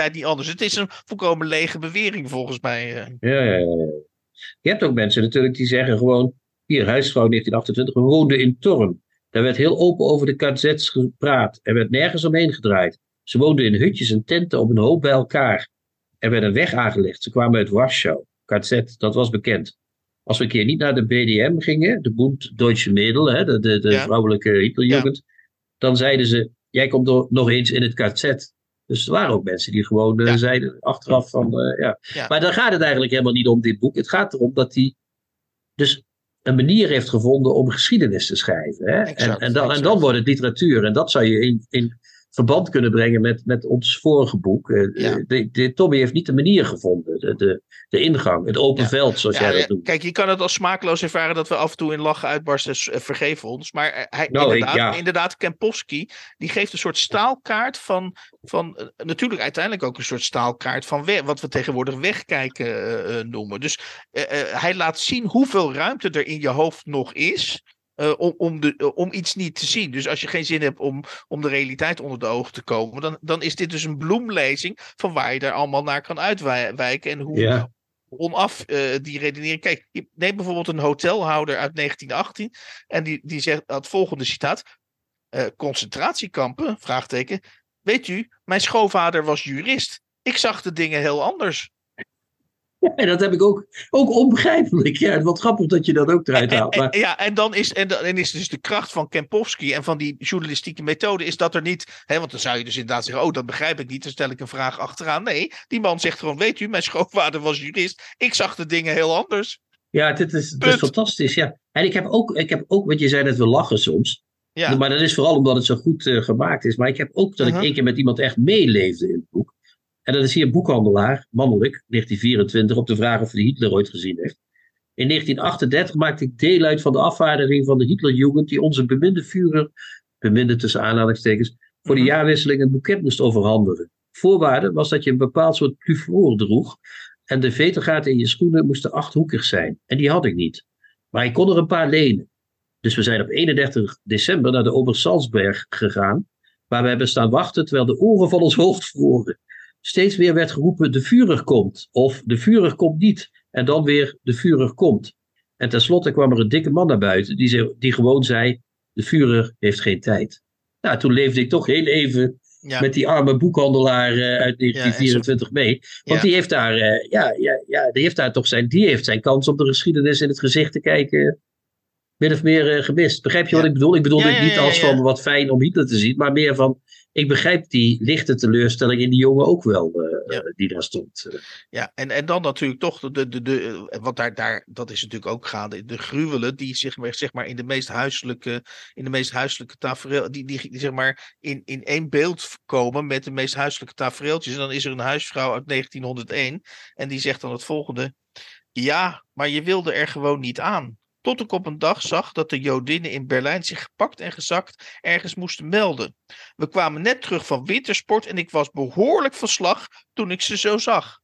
niet anders. Het is een volkomen lege bewering volgens mij. eh. Ja, ja, ja. Je hebt ook mensen natuurlijk die zeggen gewoon, hier, huisvrouw 1928, we woonden in Torm. Daar werd heel open over de KZ's gepraat. Er werd nergens omheen gedraaid. Ze woonden in hutjes en tenten op een hoop bij elkaar. Er werd een weg aangelegd. Ze kwamen uit Warschau. KZ, dat was bekend. Als we een keer niet naar de BDM gingen, de Bund Deutsche Mädel, hè, de, de, de Ja. vrouwelijke Hitlerjugend, dan zeiden ze, jij komt nog eens in het KZ. Dus er waren ook mensen die gewoon eh, Ja. zeiden achteraf van, eh, ja. Ja. Maar daar gaat het eigenlijk helemaal niet om, dit boek. Het gaat erom dat hij dus een manier heeft gevonden om geschiedenis te schrijven. Hè? En, Exact, en, dan, en dan wordt het literatuur. En dat zou je in, in verband kunnen brengen met, met ons vorige boek. Eh, Ja. de, de, Tommy heeft niet de manier gevonden, de, de, de ingang, het open Ja. veld, zoals Ja, jij dat ja, noemt. Kijk, je kan het als smakeloos ervaren dat we af en toe in lachen uitbarsten. eh, Vergeef ons. Maar eh, hij, Nou, ik- inderdaad, ja. inderdaad, Kempowski, die geeft een soort staalkaart van. van eh, natuurlijk uiteindelijk ook een soort staalkaart van wat we tegenwoordig wegkijken eh, eh, noemen. Dus eh, eh, hij laat zien hoeveel ruimte er in je hoofd nog is. Eh, om, om, de, eh, om iets niet te zien. Dus als je geen zin hebt om, om de realiteit onder de ogen te komen, dan, dan is dit dus een bloemlezing van waar je daar allemaal naar kan uitwijken. En hoe, Ja. onaf eh, die redenering. Kijk, je neemt bijvoorbeeld een hotelhouder uit 1918 en die, die zegt het volgende citaat. concentratiekampen, vraagteken. Weet u, mijn schoonvader was jurist. Ik zag de dingen heel anders. En dat heb ik ook, ook onbegrijpelijk. Ja, wat grappig dat je dat ook eruit haalt. en- ja, en dan is, en dan is dus de kracht van Kempowski en van die journalistieke methode, is dat er niet, hè, want dan zou je dus inderdaad zeggen, oh, dat begrijp ik niet, dan stel ik een vraag achteraan. Nee, die man zegt gewoon, weet u, mijn schoonvader was jurist, ik zag de dingen heel anders. ja, dit is, dit is fantastisch. Ja. En ik heb, ook, ik heb ook, want je zei dat we lachen soms. Ja, Maar dat is vooral omdat het zo goed eh, gemaakt is. Maar ik heb ook dat ik één keer met iemand echt meeleefde in het boek. En dat is hier een boekhandelaar, mannelijk, 1924, op de vraag of hij Hitler ooit gezien heeft. In 1938 maakte ik deel uit van de afvaardiging van de Hitlerjugend die onze beminde Führer, beminde tussen aanhalingstekens, voor de Mhm. jaarwisseling een boeket moest overhandigen. Voorwaarde was dat je een bepaald soort plufroor droeg en de vetergaten in je schoenen moesten achthoekig zijn. En die had ik niet. Maar ik kon er een paar lenen. Dus we zijn op 31 december naar de Obersalzberg gegaan, waar we hebben staan wachten terwijl de oren van ons hoofd vroren. Steeds weer werd geroepen: de Führer komt, of de Führer komt niet, en dan weer: de Führer komt. En tenslotte kwam er een dikke man naar buiten die, ze- die gewoon zei: de Führer heeft geen tijd. Nou, toen leefde ik toch heel even ja, met die arme boekhandelaar eh, uit 1924 mee. Want Ja. die heeft daar, eh, ja, ja, ja, die heeft daar toch zijn, die heeft zijn kans om de geschiedenis in het gezicht te kijken. Min of meer eh, gemist. Begrijp je Ja. wat ik bedoel? Ik bedoel Ja, dit ja, niet ja, als ja. van wat fijn om Hitler te zien, maar meer van. Ik begrijp die lichte teleurstelling in die jongen ook wel, eh, Ja. eh, die daar stond. Ja, en, en dan natuurlijk toch, de, de, de, eh, want daar, daar, dat is natuurlijk ook gaande, de gruwelen die maar, zeg maar in de meest huiselijke, in de meest huiselijke tafereel, die, die, die zeg maar in, in één beeld komen met de meest huiselijke tafereeltjes. En dan is er een huisvrouw uit 1901 en die zegt dan het volgende. Ja, maar je wilde er gewoon niet aan. Tot ik op een dag zag dat de Jodinnen in Berlijn zich gepakt en gezakt ergens moesten melden. We kwamen net terug van wintersport en ik was behoorlijk van slag toen ik ze zo zag.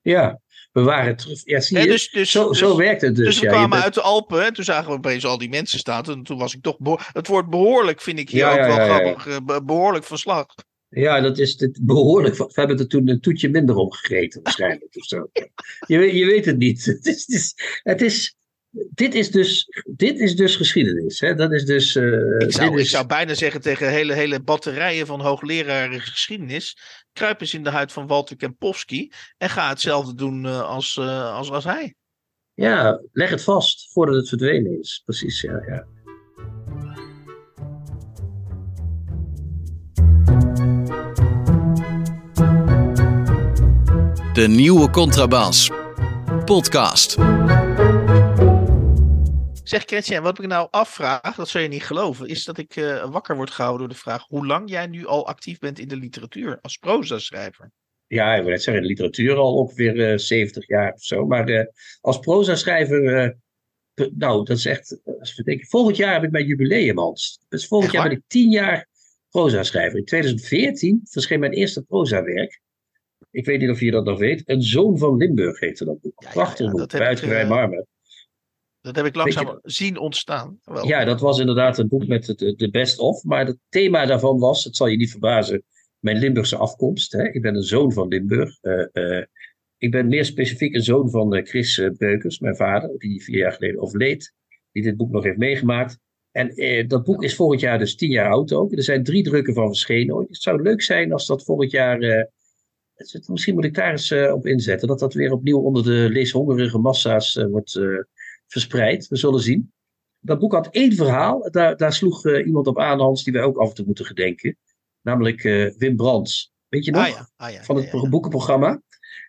ja, we waren terug. Ja, zie je? dus, dus, zo, dus, zo werkt het dus. dus we ja, kwamen bent- uit de Alpen en toen zagen we opeens al die mensen staan. En toen was ik toch. Het woord behoorlijk vind ik hier Ja, ook ja, wel grappig. eh, be- behoorlijk van slag. Ja, dat is dit behoorlijk. We hebben er toen een toetje minder om gegeten, waarschijnlijk. of zo. Je, weet- je weet het niet. Het is, het is, het is, dit, is dus, dit is dus geschiedenis. Hè? Dat is dus. eh, Ik zou, dit ik zou bijna zeggen tegen hele, hele batterijen van hoogleraren geschiedenis. Kruip eens in de huid van Walter Kempowski. En ga hetzelfde doen eh, als, eh, als, als hij. Ja, leg het vast voordat het verdwenen is. Precies, ja. ja. De nieuwe Contrabas. Podcast. Zeg Chrétien, wat ik nou afvraag, dat zul je niet geloven, is dat ik eh, wakker word gehouden door de vraag hoe lang jij nu al actief bent in de literatuur als proza-schrijver. Ja, ik wil net zeggen, de literatuur al ongeveer eh 70 jaar of zo. Maar eh, als proza-schrijver, eh, nou, dat is echt, eh, volgend jaar heb ik mijn jubileum, Hans. Dus volgend jaar ben ik 10 jaar proza-schrijver. In 2014 verscheen mijn eerste proza-werk. Ik weet niet of je dat nog weet. Een zoon van Limburg heette dat boek. Ja, Prachtig ja, boek, eh, Marmer. Dat heb ik langzaam zien ontstaan. Wel, Ja, dat was inderdaad een boek met de, de best of. Maar het thema daarvan was, het zal je niet verbazen, mijn Limburgse afkomst. Hè. Ik ben een zoon van Limburg. Eh, eh, ik ben meer specifiek een zoon van eh, Chris Beukers, mijn vader, die vier jaar geleden overleed. Die dit boek nog heeft meegemaakt. En dat boek is volgend jaar dus tien jaar oud ook. Er zijn drie drukken van verschenen. ooit. Het zou leuk zijn als dat volgend jaar... het- misschien moet ik daar eens op inzetten. Dat dat weer opnieuw onder de leeshongerige massa's wordt verspreid. We zullen zien. Dat boek had één verhaal. Daar, daar sloeg eh, iemand op aan, Hans, die wij ook af en toe moeten gedenken. Namelijk eh, Wim Brands. Weet je nog? ah ja, ah ja. van het ja, boekenprogramma.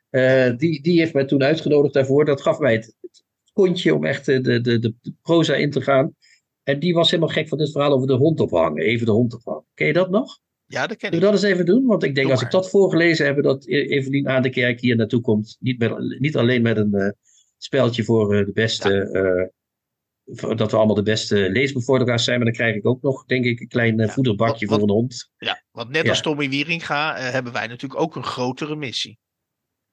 Eh, die, die heeft mij toen uitgenodigd daarvoor. Dat gaf mij het, het kontje om echt de, de, de, de proza in te gaan. En die was helemaal gek van dit verhaal over de hond ophangen. Even de hond ophangen. Ken je dat nog? Ja, dat ken ik. we dat eens even doen? Want ik denk Doe als ik dat voorgelezen heb, dat E- Evelien aan de kerk hier naartoe komt. Niet, met, niet alleen met een speltje voor eh, de beste. eh, voor- dat we allemaal de beste leesbevorderaars zijn. Maar dan krijg ik ook nog, denk ik, een klein eh, Ja, voederbakje wat- voor een hond. Ja, want net als Tommy Wieringa eh, hebben wij natuurlijk ook een grotere missie.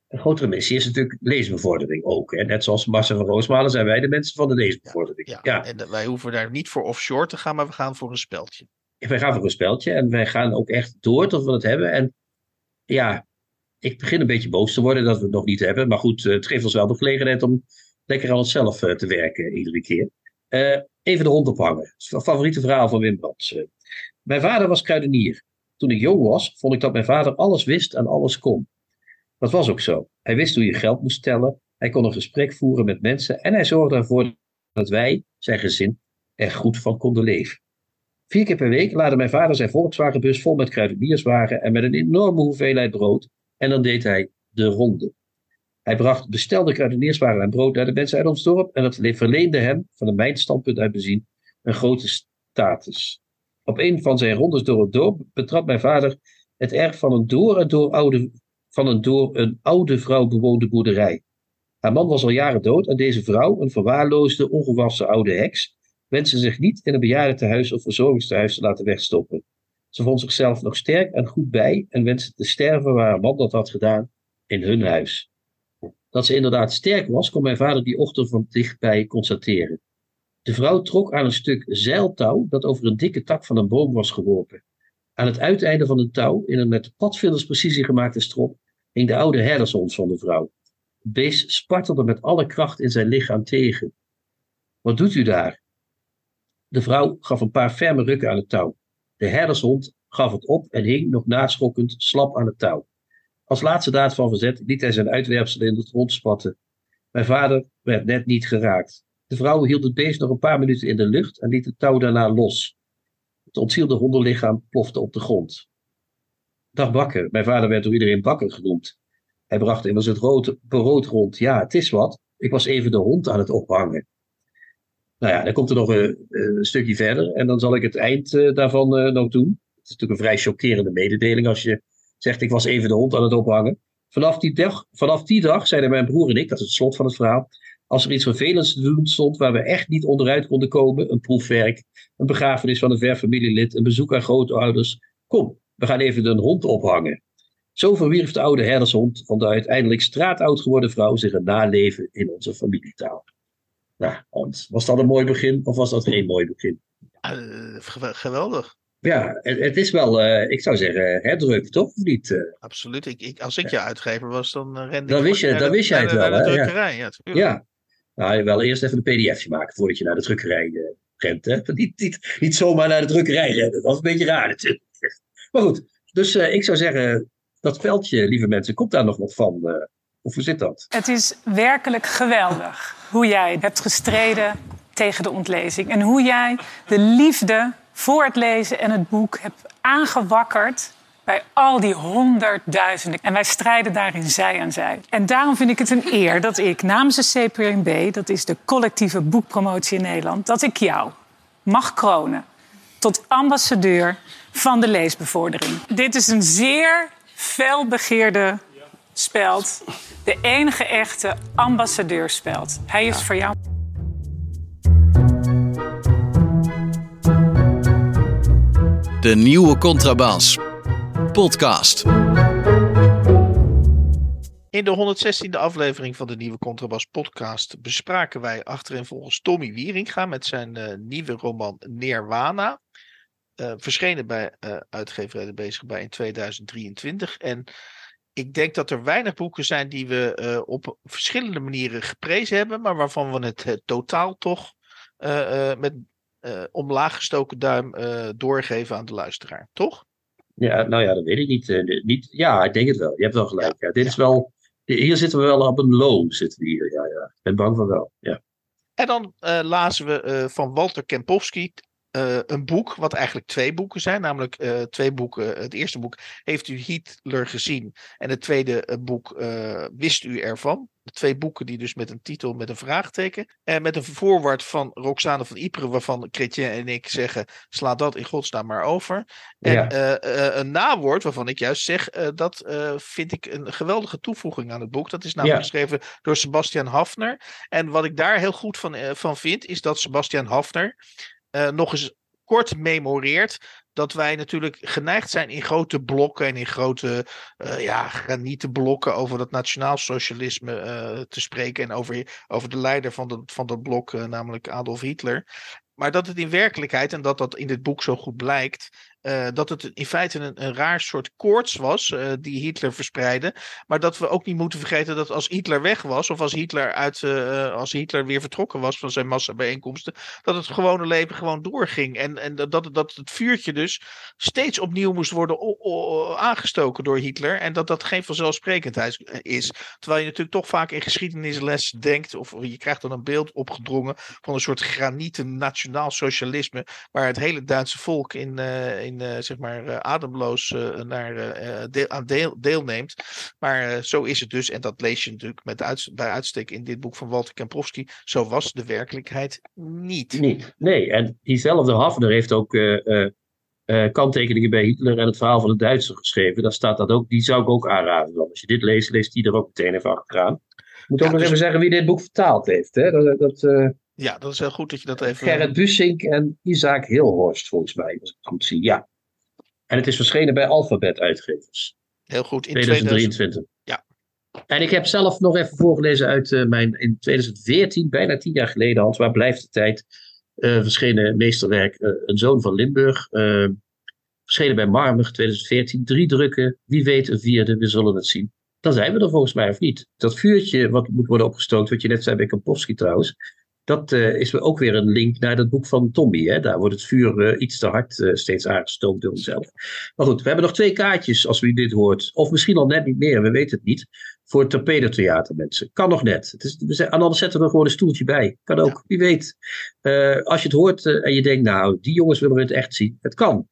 Een grotere missie is natuurlijk leesbevordering ook. Hè? Net zoals Marcel van Roosmalen zijn wij de mensen van de leesbevordering. Ja, Ja, En wij hoeven daar niet voor offshore te gaan, maar we gaan voor een speldje. wij gaan voor een speltje en wij gaan ook echt door tot we het hebben. En ja, ik begin een beetje boos te worden dat we het nog niet hebben. Maar goed, eh, het geeft ons wel de gelegenheid om lekker aan onszelf eh, te werken iedere keer. Eh, even de hond ophangen. Favoriete verhaal van Wim Brands. Mijn vader was kruidenier. Toen ik jong was, vond ik dat mijn vader alles wist en alles kon. Dat was ook zo. Hij wist hoe je geld moest tellen. Hij kon een gesprek voeren met mensen. En hij zorgde ervoor dat wij, zijn gezin, er goed van konden leven. Vier keer per week laadde mijn vader zijn Volkswagenbus vol met kruidenierswagen en met een enorme hoeveelheid brood. En dan deed hij de ronde. Hij bracht bestelde kruidenierswaren en brood naar de mensen uit ons dorp. En dat verleende hem, van mijn standpunt uit bezien, een grote status. Op een van zijn rondes door het dorp betrad mijn vader het erf van een door door oude, van een door een oude vrouw bewoonde boerderij. Haar man was al jaren dood en deze vrouw, een verwaarloosde, ongewassen oude heks, wenste zich niet in een bejaardentehuis of verzorgingstehuis te laten wegstoppen. Ze vond zichzelf nog sterk en goed bij en wenste te sterven waar haar man dat had gedaan, in hun huis. Dat ze inderdaad sterk was, kon mijn vader die ochtend van dichtbij constateren. De vrouw trok aan een stuk zeiltouw dat over een dikke tak van een boom was geworpen. Aan het uiteinde van het touw, in een met padvindersprecisie gemaakte strop, hing de oude herdershond van de vrouw. Het beest spartelde met alle kracht in zijn lichaam tegen. Wat doet u daar? De vrouw gaf een paar ferme rukken aan het touw. De herdershond gaf het op en hing, nog naschokkend, slap aan het touw. Als laatste daad van verzet liet hij zijn uitwerpselen in het rond spatten. Mijn vader werd net niet geraakt. De vrouw hield het beest nog een paar minuten in de lucht en liet het touw daarna los. Het ontzielde hondenlichaam plofte op de grond. Dag Bakker. Mijn vader werd door iedereen Bakker genoemd. Hij bracht immers het rood, brood rond. Ja, het is wat. Ik was even de hond aan het ophangen. Nou ja, dan komt er nog een, stukje verder. En dan zal ik het eind eh, daarvan eh, nog doen. Het is natuurlijk een vrij chockerende mededeling als je zegt ik was even de hond aan het ophangen. Vanaf die, dag, vanaf die dag zeiden mijn broer en ik, dat is het slot van het verhaal, als er iets vervelends te doen stond waar we echt niet onderuit konden komen, een proefwerk, een begrafenis van een ver familielid, een bezoek aan grootouders, kom, we gaan even een hond ophangen. Zo verwierf de oude herdershond van de uiteindelijk straatoud geworden vrouw zich een naleven in onze familietaal. Nou, Hans, was dat een mooi begin of was dat geen mooi begin? Eh, gew- geweldig, Ja, het, het is wel, eh, ik zou zeggen, herdruk, toch? Of niet? eh? absoluut. Ik, ik, als ik je uitgever was, dan eh, rende Dan ik wist je- dan de- wist jij het wel, naar de? Ja. drukkerij. Ja. Ja. Nou, wel eerst even een pdfje maken voordat je naar de drukkerij eh, rent. Hè? Niet, niet, niet zomaar naar de drukkerij rennen. Dat is een beetje raar natuurlijk. Maar goed, dus eh, ik zou zeggen, dat veldje, lieve mensen, komt daar nog wat van? Of hoe zit dat? Het is werkelijk geweldig hoe jij hebt gestreden tegen de ontlezing. En hoe jij de liefde voor het lezen en het boek hebt aangewakkerd bij al die honderdduizenden. En wij strijden daarin zij aan zij. En daarom vind ik het een eer dat ik namens de CPNB, dat is de collectieve boekpromotie in Nederland, dat ik jou mag kronen tot ambassadeur van de leesbevordering. Dit is een zeer felbegeerde speld. De enige echte ambassadeurspeld. Hij is voor jou. De nieuwe Contrabas. Podcast. In de 116e aflevering van de nieuwe Contrabas podcast bespraken wij achterin volgens Tommy Wieringa met zijn eh, nieuwe roman Nirwana. Eh, verschenen bij eh, uitgeverij De Bezig bij in 2023. En ik denk dat er weinig boeken zijn die we eh, op verschillende manieren geprezen hebben, maar waarvan we het eh, totaal toch eh, met omlaag gestoken duim doorgeven aan de luisteraar. Toch? Ja, nou ja, dat weet ik niet. niet ja, ik denk het wel. Je hebt wel gelijk. Ja, dit is wel, hier zitten we wel op een low. Zitten we hier. Ja, ja. Ik ben bang van wel. Ja. En dan lazen we van Walter Kempowski uh, een boek, wat eigenlijk twee boeken zijn. Namelijk uh, twee boeken. Het eerste boek heeft u Hitler gezien. En het tweede boek uh, wist u ervan. De twee boeken die dus met een titel met een vraagteken. En met een voorwoord van Roxane van Ypres, waarvan Chrétien en ik zeggen: sla dat in godsnaam maar over. En ja. een nawoord waarvan ik juist zeg: dat vind ik een geweldige toevoeging aan het boek. Dat is namelijk ja. geschreven door Sebastian Hafner. En wat ik daar heel goed van, van vind, is dat Sebastian Hafner uh, nog eens kort memoreert dat wij natuurlijk geneigd zijn in grote blokken en in grote uh, ja, granieten blokken over dat nationaal socialisme uh, te spreken en over, over de leider van, de, van dat blok, namelijk Adolf Hitler. Maar dat het in werkelijkheid, en dat dat in dit boek zo goed blijkt, uh, dat het in feite een, een raar soort koorts was uh, die Hitler verspreidde. Maar dat we ook niet moeten vergeten dat als Hitler weg was, of als Hitler, uit, uh, als Hitler weer vertrokken was van zijn massabijeenkomsten, dat het gewone leven gewoon doorging. En, en dat, dat het vuurtje dus steeds opnieuw moest worden aangestoken door Hitler. En dat dat geen vanzelfsprekendheid is. Terwijl je natuurlijk toch vaak in geschiedenisles denkt, of je krijgt dan een beeld opgedrongen van een soort granieten nationaal socialisme, waar het hele Duitse volk in, in uh, zeg maar uh, ademloos uh, naar, deel, aan deel, deelneemt. Maar zo is het dus, en dat lees je natuurlijk met uit, bij uitstek in dit boek van Walter Kemprowski. Zo was de werkelijkheid niet. Niet, nee. En diezelfde Hafner heeft ook kanttekeningen bij Hitler en het verhaal van de Duitser geschreven. Daar staat dat ook, die zou ik ook aanraden. Dan. Als je dit leest, leest die er ook meteen even achteraan. Ik moet ook ja, nog dus... even zeggen wie dit boek vertaald heeft. Hè? Dat, dat ja, dat is heel goed dat je dat even... Gerrit Bussink en Isaac Hilhorst, volgens mij, als ik het goed zie. Ja. En het is verschenen bij Alphabet Uitgevers. Heel goed. In 2023. Ja. En ik heb zelf nog even voorgelezen uit uh, mijn in 2014, bijna tien jaar geleden, Hans, waar blijft de tijd, uh, verschenen meesterwerk uh, Een Zoon van Limburg. verschenen bij Marmug 2014, drie drukken, wie weet een vierde, we zullen het zien. Dan zijn we er volgens mij of niet. Dat vuurtje wat moet worden opgestookt, wat je net zei bij Kampowski trouwens, dat uh, is ook weer een link naar dat boek van Tommy. Hè? Daar wordt het vuur uh, iets te hard uh, steeds aangestookt door hemzelf. Maar goed, we hebben nog twee kaartjes als u dit hoort. Of misschien al net niet meer, we weten het niet. Voor het Torpedo mensen. Kan nog net. Het is, we zijn, anders zetten we gewoon een stoeltje bij. Kan ook, ja. wie weet. als je het hoort en je denkt, nou, die jongens willen we het echt zien. Het kan.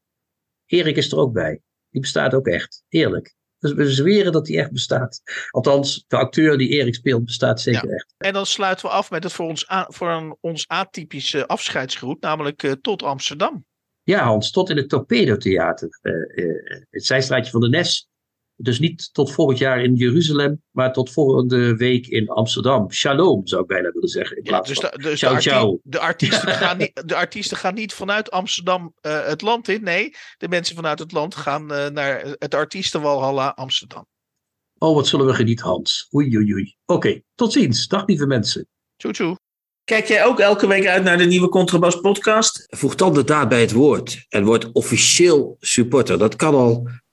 Erik is er ook bij. Die bestaat ook echt. Eerlijk. Dus we zweren dat hij echt bestaat. Althans, de acteur die Erik speelt bestaat zeker ja. echt. En dan sluiten we af met het voor ons, voor een, ons atypische afscheidsgroet, namelijk uh, tot Amsterdam. Ja, Hans, tot in het Torpedo Theater. Uh, uh, het zijstraatje van de Nes. Dus niet tot volgend jaar in Jeruzalem, maar tot volgende week in Amsterdam. Shalom, zou ik bijna willen zeggen. In ja, dus de, dus ciao, de, ciao. de, artiesten gaan niet, de artiesten gaan niet vanuit Amsterdam uh, het land in. Nee, de mensen vanuit het land gaan uh, naar het artiestenwalhalla Amsterdam. Oh, wat zullen we genieten, Hans. Oei, oei, oei. Oké, okay, tot ziens. Dag, lieve mensen. Tjoe, tjoe. Kijk jij ook elke week uit naar de nieuwe Contrabas podcast? Voeg dan de daad bij het woord en word officieel supporter. Dat kan al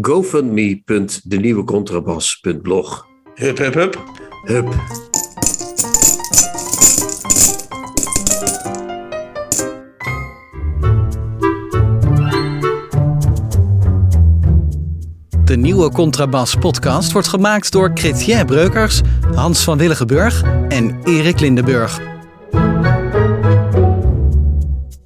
gofundme.denieuwecontrabas.blog. Hup, hup, hup. Hup. De nieuwe Contrabas podcast wordt gemaakt door Chrétien Breukers, Hans van Willigenburg en Erik Lindenburg.